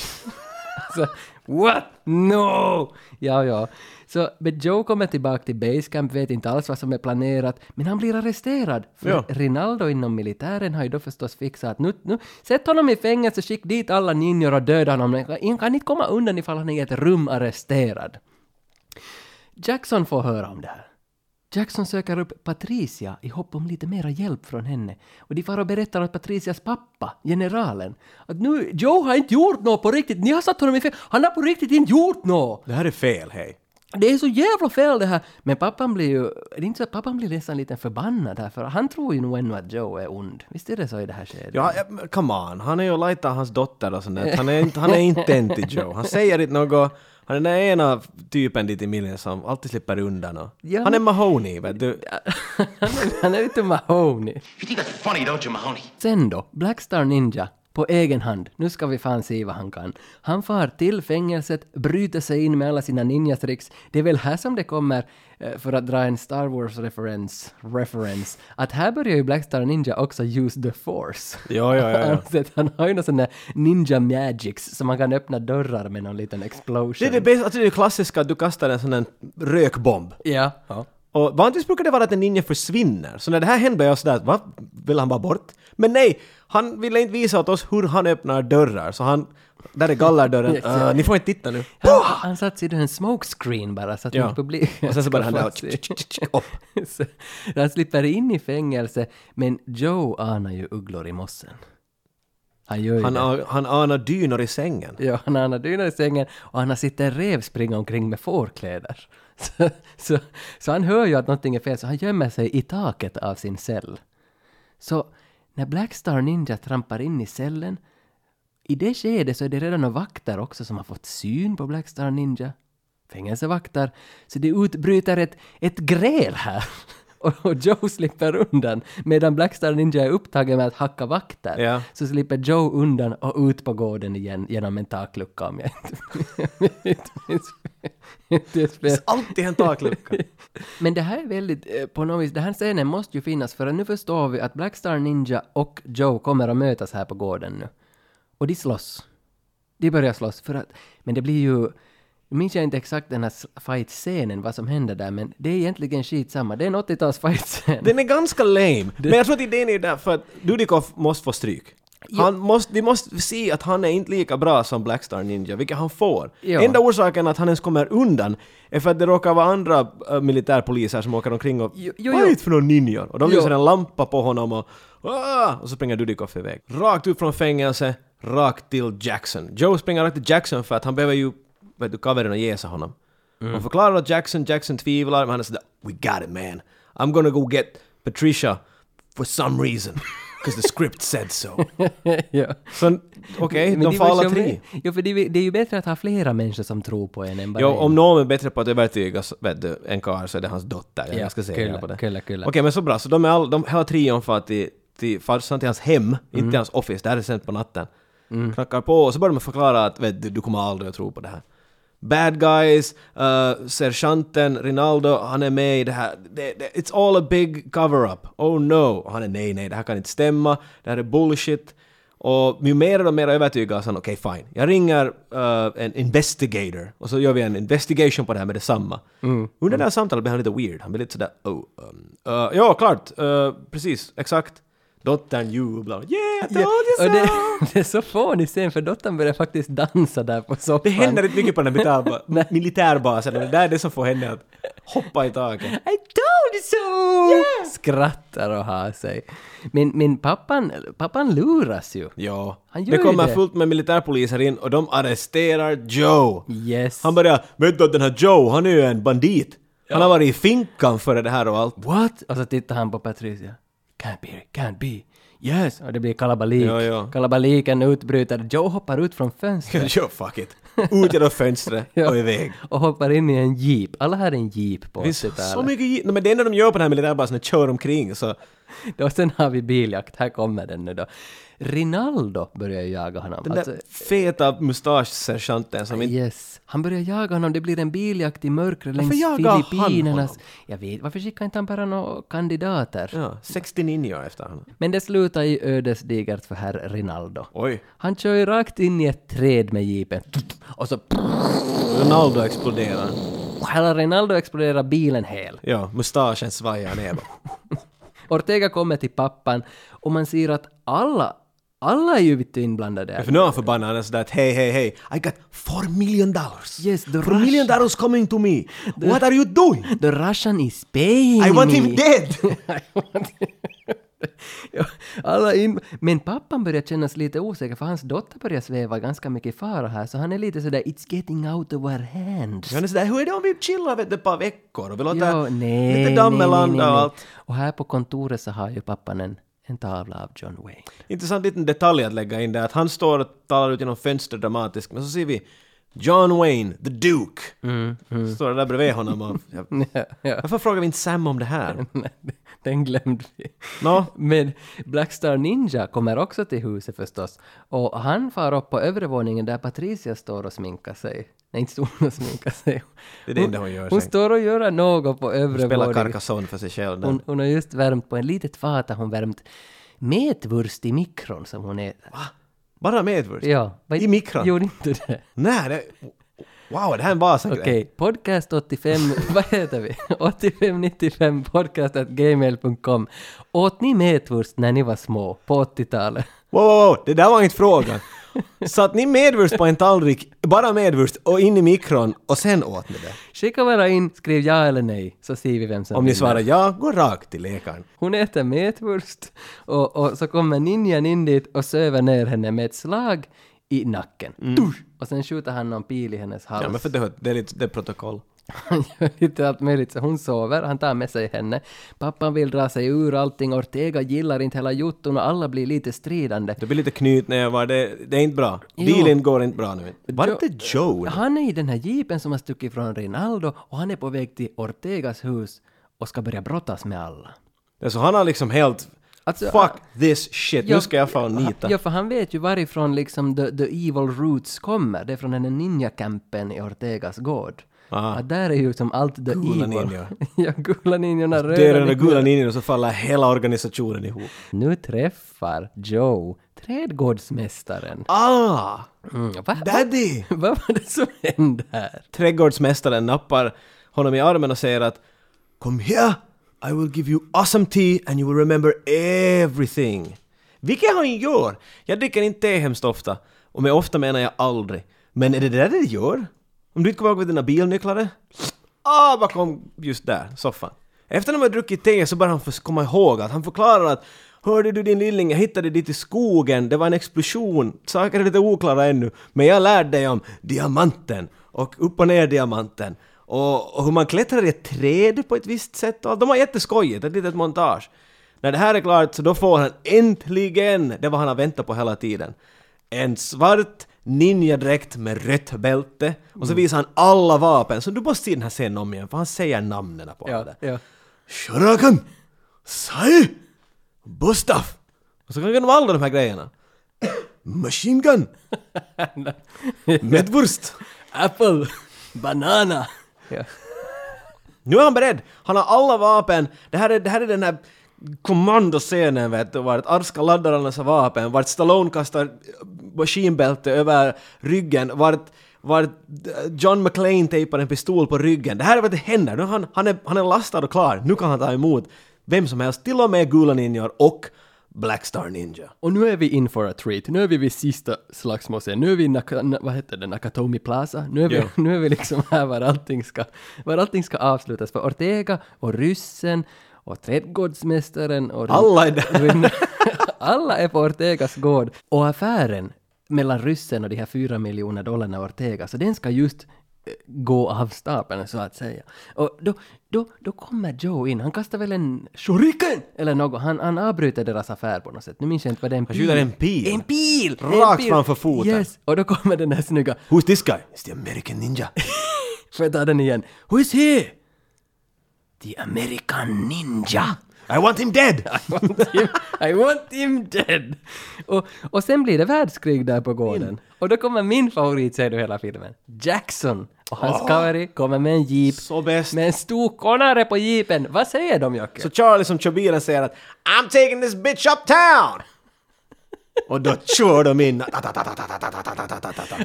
Så, what? No! Ja, ja. Så, men Joe kommer tillbaka till Basecamp, vet inte alls vad som är planerat, men han blir arresterad. För Ja. Rinaldo inom militären har ju då förstås fixat att nu, nu, sätt honom i fängelse, skick dit alla ninjor och döda honom. Han kan inte komma undan ifall han är i ett rum arresterad. Jackson får höra om det här. Jackson söker upp Patricia i hopp om lite mera hjälp från henne. Och de far och berättar åt Patricias pappa, generalen, att nu, Joe har inte gjort något på riktigt, ni har satt honom i fel, han har på riktigt inte gjort något! Det här är fel, hej. Det är så jävla fel det här! Men pappan blir ju, det är inte så att pappan blir nästan lite förbannad här, för han tror ju nog ännu att Joe är ond. Visst är det så i det här skedet? Ja, come on. Han är ju lajta hans dotter och sånt där. Han är, inte, han är inte en till Joe. Han säger inte något. Han är den där ena typen dit i miljön som alltid slipper undan. Och, Ja. Han är Mahoney, vet du. han, är, han är lite Mahoney. You think that's funny, don't you, Mahoney? Sen då, Blackstar Ninja, på egen hand, nu ska vi fan se vad han kan. Han far till fängelset, bryter sig in med alla sina ninjatricks. Det är väl här som det kommer, eh, för att dra en Star Wars-referens, reference, att här börjar ju Blackstar Ninja också use the force. Ja, ja, ja. ja. Han har ju någon sån där ninja magics som man kan öppna dörrar med någon liten explosion. Det är det, bästa, alltså det är det klassiska att du kastar en sån där rökbomb. Ja. ja. Och vanligtvis brukar det vara att en ninja försvinner. Så när det här hände blev jag sådär, vad? Vill han bara bort? Men nej! Han ville inte visa åt oss hur han öppnar dörrar. Så han... Där är gallerdörren. Yes, Uh, ja. ni får inte titta nu. Han, han satt i en smokescreen bara så att Ja. publiken Och sen så bara han där upp. Så han slipper in i fängelse, men Joe anar ju ugglor i mossen. Han gör ju Han, det. han anar dynor i sängen. Ja, han anar dynor i sängen och han har sett en rev springa omkring med fårkläder. Så, så, så han hör ju att någonting är fel, så han gömmer sig i taket av sin cell. Så när Blackstar Ninja trampar in i cellen, i det skedet så är det redan några vakter också som har fått syn på Blackstar Ninja. Fängelsevakter. Så det utbryter ett, ett gräl här. Och, och Joe slipper undan. Medan Blackstar Ninja är upptagen med att hacka vakter. Ja. Så slipper Joe undan och ut på gården igen genom en taklucka om jag inte minns Det finns alltid en taklucka. Men det här är väldigt, eh, på något vis, den här scenen måste ju finnas för att nu förstår vi att Blackstar Ninja och Joe kommer att mötas här på gården nu. Och de slåss. De börjar slåss för att, men det blir ju, nu minns jag inte exakt den här fight-scenen, vad som händer där, men det är egentligen skitsamma. Det är en 80-tals fight-scen. Den är ganska lame. Men jag tror att idén är därför att Dudikov måste få stryk. Han måste, vi måste se att han är inte lika bra som Blackstar Ninja, vilket han får. Ja. Enda orsaken att han ens kommer undan är för att det råkar vara andra äh, militärpoliser som åker omkring och Jo, jo, vad är jo. det för några ninjor? Och de Jo. lyser en lampa på honom och ah, och så springer Dudikov iväg. Rakt ut från fängelse, rakt till Jackson. Joe springer rakt till Jackson för att han behöver ju, vet du, kaverin och jäsa honom. Mm. Han förklarar åt Jackson, Jackson tvivlar, men han är sådär “We got it man. I'm gonna go get Patricia for some reason. Because the script said so.” ja. Så okej, Men de får alla som- tre. Jo, för det, det är ju bättre att ha flera människor som tror på en än bara Jo, en. om någon är bättre på att övertyga vet du, en karl så är det hans dotter. Jag Ja, ganska säker kyllä, på det. kyllä, kyllä. Okej, men så bra. Så de är all, de, hela trion far till, till farsan till hans hem, Mm. inte till hans office. Det här är sent på natten. Knackar på och så börjar de förklara att vet du, du kommer aldrig att tro på det här. Bad guys, uh, sergeanten Rinaldo, han är med i det här. Det, det, it's all a big cover-up. Oh no! Och han är nej, nej, det här kan inte stämma. Det här är bullshit. Och ju mer och mer övertygad så han, okej fine. Jag ringer uh, en investigator och så gör vi en investigation på det här med detsamma. Under det här samtalet blir han lite weird. Han blir lite sådär, oh, um, uh, ja klart, uh, precis, exakt. Dottern jublar, yeah, I told Ja, you och det, so! det är så fånig scen för dottern börjar faktiskt dansa där på soffan. Det händer inte mycket på den här militärba- militärbasen, och det där är det som får henne att hoppa i taket. I told you so! Skrattar och har sig. Men, men pappan, pappan luras ju. Ja, Han gör det kommer det. fullt med militärpoliser in och de arresterar Joe. Yes. Han börjar, vet du att den här Joe, han är ju en bandit. Han har varit i finkan före det här och allt. What? Och så tittar han på Patricia. Can't be, can't be. Yes. Och det blir kalabalik. Ja, ja. Kalabaliken utbryter. Joe hoppar ut från fönstret. Joe, fuck it. Ut genom fönstret Ja. och iväg. Och hoppar in i en jeep. Alla har en jeep på Det finns så 80-talet. mycket gi- no, men det enda de gör på den här militärbasen är att köra omkring så... Och sen har vi biljakt. Här kommer den nu då. Rinaldo börjar ju jaga honom. Den Alltså, där feta mustaschsergeanten som inte... Yes. Han börjar jaga honom, det blir en biljakt i mörkret längs Filippinernas... Jag vet, varför skickar inte han bara några kandidater? Ja, 60 ninjor efter honom. Men det slutar i ödesdigert för herr Rinaldo. Oj. Han kör ju rakt in i ett träd med jeepen. Och så... Ronaldo exploderar. Hela Rinaldo exploderar bilen hel. Ja, mustaschen svajar ner. Ortega kommer till pappan och man ser att alla, alla är ju inblandade. För nu är han förbannad. Han är sådär att hej, hej, hej. I got four million dollars. Yes, the Four million Russian- dollars coming to me. What are you doing? The Russian is paying I want me. him dead! Alla in... Men pappan börjar kännas lite osäker för hans dotter börjar sväva ganska mycket i fara här så han är lite sådär “It's getting out of our hands”. Han är sådär, hur är det om vi chillar vet ett par veckor och vi låter Ja, nej, lite nej, damm nej, landa nej, och allt. Och här på kontoret så har ju pappan en, en tavla av John Wayne. Intressant liten detalj att lägga in där att han står och talar ut genom fönstret dramatiskt men så ser vi John Wayne, the Duke. Står där bredvid honom och... Ja. ja, ja. Varför frågar vi inte Sam om det här? Den glömde vi. Nå? Men Blackstar Ninja kommer också till huset förstås. Och han far upp på övre våningen där Patricia står och sminkar sig. Nej, inte står hon och sminkar sig. Det är det enda hon gör Hon sen. står och gör något på övre Spelar våningen. Carcassonne för sig själv. Hon, hon har just värmt på en litet fat, hon värmt metwurst i mikron som hon äter. Bara medvurst? Ja. I mikron? Gjorde inte det? Nej, det... Wow, det här är en Vasa-grej. Okej, podcast 85, vad heter vi? 8595 podcast.gmail.com. Åt ni metwurst när ni var små på 80-talet? Wow, wow, wow, det där var inte frågan. Satt ni medvurst på en tallrik, bara medvurst, och in i mikron och sen åt ni det? Skicka bara in, skriv ja eller nej, så ser vi vem som Om ni svarar ja, gå rakt till läkaren. Hon äter metwurst och, och så kommer ninjan in dit och söver ner henne med ett slag i nacken. Dusch! Och sen skjuter han någon pil i hennes hals. Mm. Ja, men för det, det är lite det är protokoll. Han gör lite allt möjligt, så hon sover, han tar med sig henne. Pappan vill dra sig ur allting, Ortega gillar inte hela jotton och alla blir lite stridande. Det blir lite knytnävar, det, det är inte bra. Jo. Dealen går inte bra nu. Var Jo- inte Joe? Han är i den här jeepen som har stuckit från Rinaldo och han är på väg till Ortegas hus och ska börja brottas med alla. Är Så han har liksom helt... Alltså, Fuck han- this shit, nu ska jag fan nita. Ja, för han vet ju varifrån liksom the, the evil roots kommer. Det är från den här ninja-campen i Ortegas gård. Aha. Där är ju som allt the Gula evil. ninjor. ja, gula ninjorna, röda Det är den där ninjorna. gula ninjan och så faller hela organisationen ihop. Nu träffar Joe trädgårdsmästaren. Ah! Mm, va, Daddy! vad var det som hände här? Trädgårdsmästaren nappar honom i armen och säger att Kom here! I will give you awesome tea and you will remember everything. Vilket han gör! Jag dricker inte te hemskt ofta. Och med ofta menar jag aldrig. Men är det det där det gör? Om du inte kommer ihåg vad dina bilnycklar är? Ah, bakom just där, soffan. Efter att de har druckit te så börjar han komma ihåg att han förklarar att Hörde du din lilling, jag hittade dit i skogen, det var en explosion, saker är lite oklara ännu, men jag lärde dig om diamanten och upp och ner diamanten och, och hur man klättrar i ett träd på ett visst sätt och allt. De har jätteskojigt, ett litet montage. När det här är klart så då får han äntligen det vad han har väntat på hela tiden. En svart ninjadräkt med rött bälte och så visar han alla vapen. Så du måste se den här scenen om igen för han säger namnen på alla. Ja, ja. Shurakan! Sai! Bustaf! Och så kan de alla de här grejerna. Machine gun! Medvurst! Apple! Banana! Ja. Nu är han beredd! Han har alla vapen. Det här är, det här är den här kommandoscenen vet du, vart Arska laddar alla sina vapen, vart Stallone kastar maskinbälte över ryggen, vart vart John McClane tejpar en pistol på ryggen. Det här är vad det händer. Nu han, han, är, han är lastad och klar. Nu kan han ta emot vem som helst, till och med Gula Ninjor och Black Star Ninja. Och nu är vi in for a treat. Nu är vi vid sista slagsmålscenen. Nu är vi i Naka, na, vad heter det, Nakatomi Plaza. Nu är, vi, Ja. nu är vi liksom här var allting, ska, var allting ska avslutas. För Ortega och ryssen och trädgårdsmästaren och... Alla är där. Alla är på Ortegas gård. Och affären mellan ryssen och de här fyra miljoner dollarna Ortega, så den ska just gå av stapeln så att säga. Och då, då, då kommer Joe in, han kastar väl en shuriken eller något, han, han avbryter deras affär på något sätt. Nu minns jag inte vad det är en Han pil. skjuter en pil. En pil! Rakt framför foten. Yes, och då kommer den här snygga, Who's this guy? It's the American Ninja. får jag ta den igen? Who is he? The American Ninja! I want him dead! I want him, I want him dead! Och, och sen blir det världskrig där på gården. Och då kommer min favoritscen i hela filmen. Jackson och hans cavalry kommer med en jeep. Så bäst. Med en stor konare på jeepen. Vad säger de Jocke? Så Charlie som kör bilen säger att I'm taking this bitch uptown! Och då kör de in.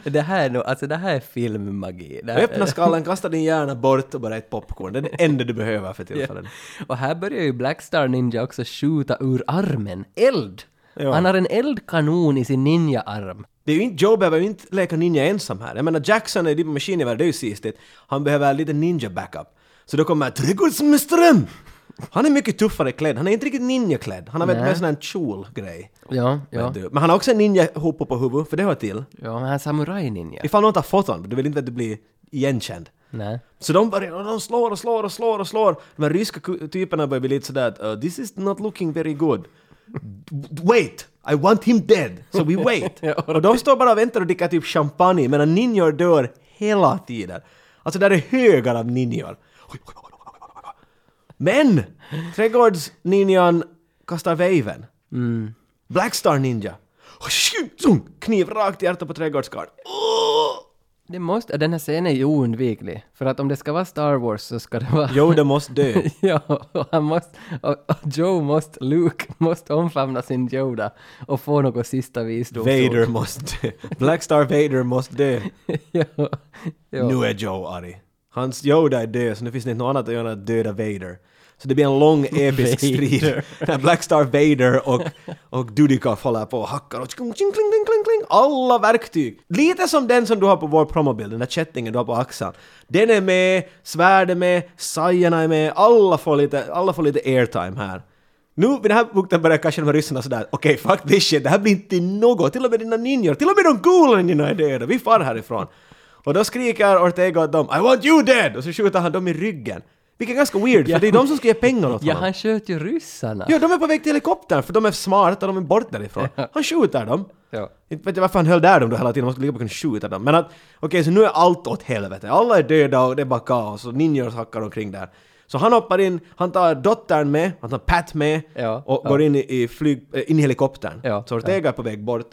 Det här är nog, alltså det här är filmmagi. Det här, Öppna skallen, kasta din hjärna bort och bara ett popcorn. Det är det enda du behöver för tillfället. Och här börjar ju Black Star Ninja också skjuta ur armen. Eld! Ja. Han har en eldkanon i sin ninja-arm. Det är ju inte, Joe behöver ju inte leka ninja ensam här. Jag menar Jackson är din maskingevär, det är ju sistigt. Han behöver lite ninja backup. Så då kommer trädgårdsmästaren! Han är mycket tuffare klädd, han är inte riktigt ninjaklädd. Han har väl med en sån här kjol-grej. Ja, ja. du. Men han har också en ninja-hoppa på huvudet, för det hör till. Ja, men han är samuraj-ninja. Ifall någon tar foton, du vill inte att du blir igenkänd. Nej. Så de börjar, de slår och slår och slår och slår. De här ryska typerna börjar bli lite sådär att uh, this is not looking very good. Wait! I want him dead! So we wait! Och de står bara och väntar och dricker typ champagne medan ninjor dör hela tiden. Alltså där är högar av ninjor. Men! Trädgårdsninjan kastar väven. Black Star Ninja. Kniv rakt i hjärtat på trädgårdskarln. Det måste, den här scenen är ju oundviklig. För att om det ska vara Star Wars så ska det vara... Yoda måste dö. ja, och han måste... Och, och Joe måste... Luke måste omfamna sin Yoda och få något sista visdomsord. Vader måste dö. Black Star Vader måste dö. ja, ja. Nu är Joe arg. Hans Yoda är död, så nu finns det inte något annat att göra än att döda Vader. Så det blir en lång episk strid. När Black Star Vader och, och Dudikoff håller på och hackar och kling, kling, kling, kling, kling, kling. Alla verktyg. Lite som den som du har på vår promobild, den där kättingen du har på axeln. Den är med, svärd är med, sajerna är med, alla får lite, alla får lite airtime här. Nu vid den här punkten börjar kanske de här ryssarna sådär, okej fuck this shit, det här blir inte något, till och med dina ninjor, till och med de coola ninjorna är döda, vi far härifrån. Och då skriker Ortega åt dem I want you dead! Och så skjuter han dem i ryggen. Vilket är ganska weird, för det är de som ska ge pengar åt Ja, honom. han sköt ju ryssarna. Ja, de är på väg till helikoptern för de är smarta, de är bort därifrån. Han skjuter dem. Ja. Inte vet jag varför han höll där dem då hela tiden, man skulle lika kunna skjuta dem. Men att, okej, så nu är allt åt helvete. Alla är döda och det är bara kaos och ninjor hackar omkring där. Så han hoppar in, han tar dottern med, han tar Pat med Ja, och ja. går in i, flyg, äh, in i helikoptern. Ja, så Ortega är på väg bort.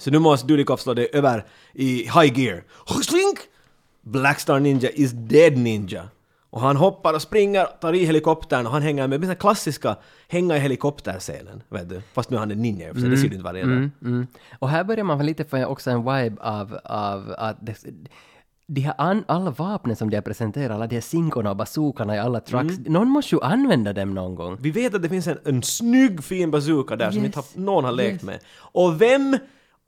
Så nu måste Dudikov slå det över i high gear. Slink! Blackstar Ninja is dead ninja. Och han hoppar och springer, tar i helikoptern och han hänger med. Det blir den klassiska hänga i helikopterscenen, vet du. Fast nu är han en ninja i och för sig, det ser du inte varje dag. Mm, mm. Och här börjar man väl lite få också en vibe av, av att det, de här an, alla vapnen som de har presenterat, alla de här sinkorna och bazookarna i alla trucks, Mm. någon måste ju använda dem någon gång. Vi vet att det finns en, en snygg fin bazooka där som Yes. inte har, någon har lekt Yes. med. Och vem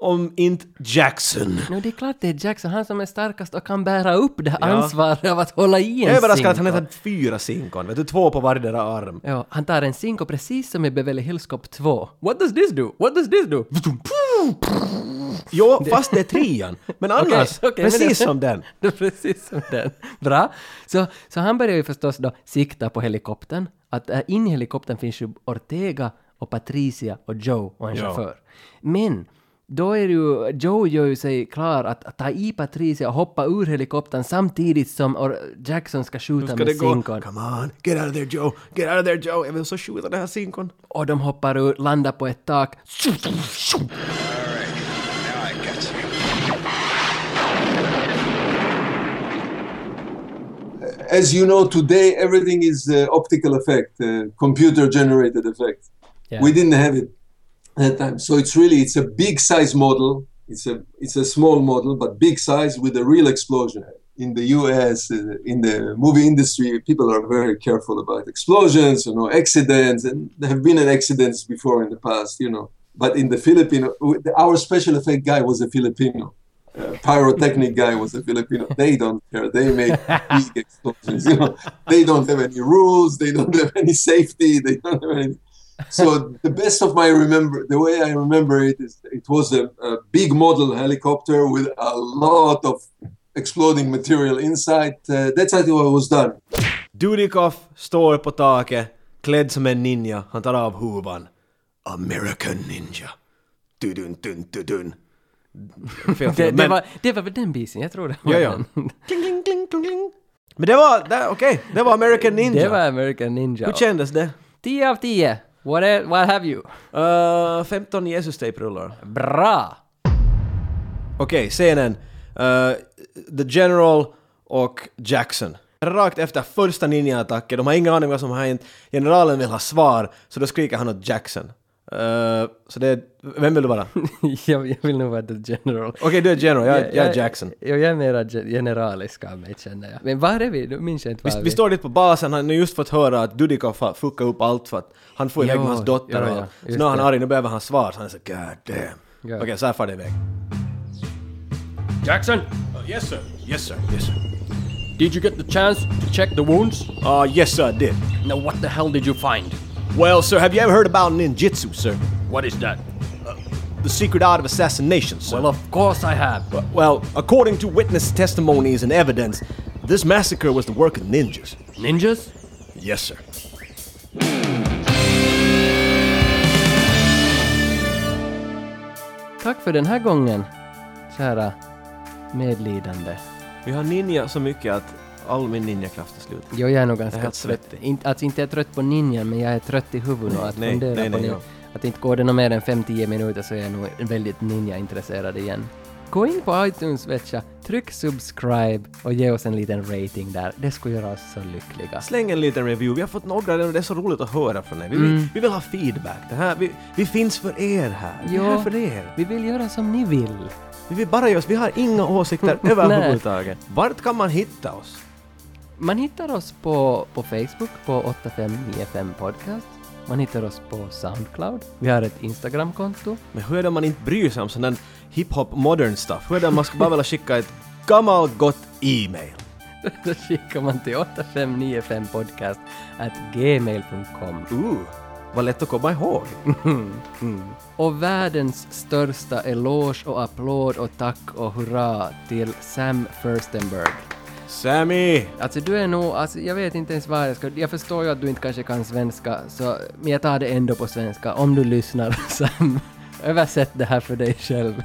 om inte Jackson? No, det är klart det är Jackson, han som är starkast och kan bära upp det här Ja. ansvaret av att hålla i en Jag är överraskad att han inte hade fyra sinkon, vet du, två på vardera arm. Ja, han tar en sinko precis som i Beverly Hills Cop 2. What does this do? What does this do? Jo, fast det är trean. Men annars, okej, men precis det- som den. Det precis som den. Bra. Så, så han börjar ju förstås då sikta på helikoptern. Att äh, in i helikoptern finns ju Ortega och Patricia och Joe och en Ja. chaufför. Men då är det ju, Joe gör ju sig klar att, ta i Patricia och hoppa ur helikoptern samtidigt som Jackson ska skjuta ska med sinkon. Come on, get out of there Joe, get out of there Joe. Jag vill så skjuta den här sinkon. Och de hoppar ur, landar på ett tak. as you know, today everything is uh, optical effect, uh, computer generated effect. Yeah. We didn't have it at that time, so it's really it's a big size model. It's a it's a small model, but big size with a real explosion. In the U.S., uh, in the movie industry, people are very careful about explosions, you know, accidents, and there have been an accidents before in the past, you know. But in the Filipino, our special effect guy was a Filipino. Uh, pyrotechnic guy was a Filipino. They don't care. They make big explosions. You know, they don't have any rules. They don't have any safety. They don't have any. So the best of my remember, the way I remember it is, it was a, a big model helicopter with a lot of exploding material inside. Uh, that's how it was done. Dudikoff står på taket, klädd som en ninja. Han tar av huvan. American Ninja. Dudun, dun, dudun. Fel, Det, det, var, det var väl den bisen, jag tror det var Ja, ja. den. Kling, kling, kling, kling. Men det var, okej, det var American Ninja. Det var American Ninja. Hur kändes det? 10 av 10. What, e- what have you? Uh, 15 Jesus-tejprullar. Bra! Okej, scenen. Uh, The General och Jackson. Rakt efter första ninja-attacken, de har ingen aning vad som har hänt. Generalen vill ha svar, så då skriker han åt Jackson. Uh, så det är... Vem vill du vara? Okej, jag, jag vill nog vara the general. du är General, jag, jag är Jackson. Jag, jag är mera ge- generalisk av mig känner jag. Men var är vi? Nu minns jag inte var Vi, vi står dit på basen, han har just fått höra att Dudikoff har fuckat upp allt för att han får iväg Jo, med hans dotter ja, och ja, så nu är han arg, nu behöver han svar. Så han är så god damn. Ja. Okej, så här far det iväg. Jackson! yes sir, yes sir, yes sir. Did you get the chance to check the wounds? Uh, yes sir, I did. Now what the hell did you find? Well sir, have you ever heard about ninjutsu, sir? What is that? Uh, the secret art of assassination, sir. Well, of course I have. Well, according to witness testimonies and evidence, this massacre was the work of ninjas. Ninjas? Yes, sir. Tack för den här gången, kära medlidande. Vi har ninja så mycket att all min ninjakraft är slut. Jo, jag är nog Jag är ganska trött. Inte, alltså inte är jag trött på ninjan, men jag är trött i huvudet och att Nej, fundera nej, på nej, att inte går det mer än 5-10 minuter så är jag nog väldigt ninja-intresserad igen. Gå in på iTunes, vet jag, tryck subscribe och ge oss en liten rating där. Det skulle göra oss så lyckliga. Släng en liten review. Vi har fått några och det är så roligt att höra från er. Vi, vill, vi vill ha feedback. Det här, vi, vi finns för er här. Vi är här för er. Vi vill göra som ni vill. Vi vill bara göra oss. Vi har inga åsikter Nej. överhuvudtaget. Vart kan man hitta oss? Man hittar oss på, på Facebook på 8595 podcast. Man hittar oss på Soundcloud. Vi har ett Instagramkonto. Men hur är det om man inte bryr sig om sån där hiphop modern stuff? Hur är det om man ska bara vilja skicka ett gammalt gott e-mail? Då skickar man till 8595podcast at gmail.com. Ooh, vad lätt att komma ihåg. Och världens största eloge och applåd och tack och hurra till Sam Furstenberg. Sammy! Alltså du är nog, alltså jag vet inte ens vad jag ska, jag förstår ju att du inte kanske kan svenska, så, men jag tar det ändå på svenska. Om du lyssnar Sam, översätt det här för dig själv.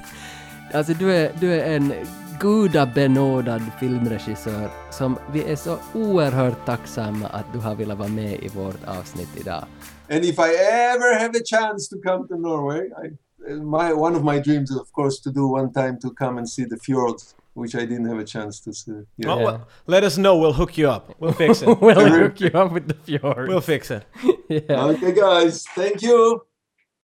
Alltså du är, du är en gudabenådad filmregissör som vi är så oerhört tacksamma att du har velat vara med i vårt avsnitt idag. And if I ever have a chance to come to Norway, I, my one of my dreams, of course, to do one time to come and see the fjords, which I didn't have a chance to see. Yeah. Oh, well, let us know, we'll hook you up. We'll fix it. we'll hook you up with the fjord. we'll fix it. yeah. Okay, guys, thank you.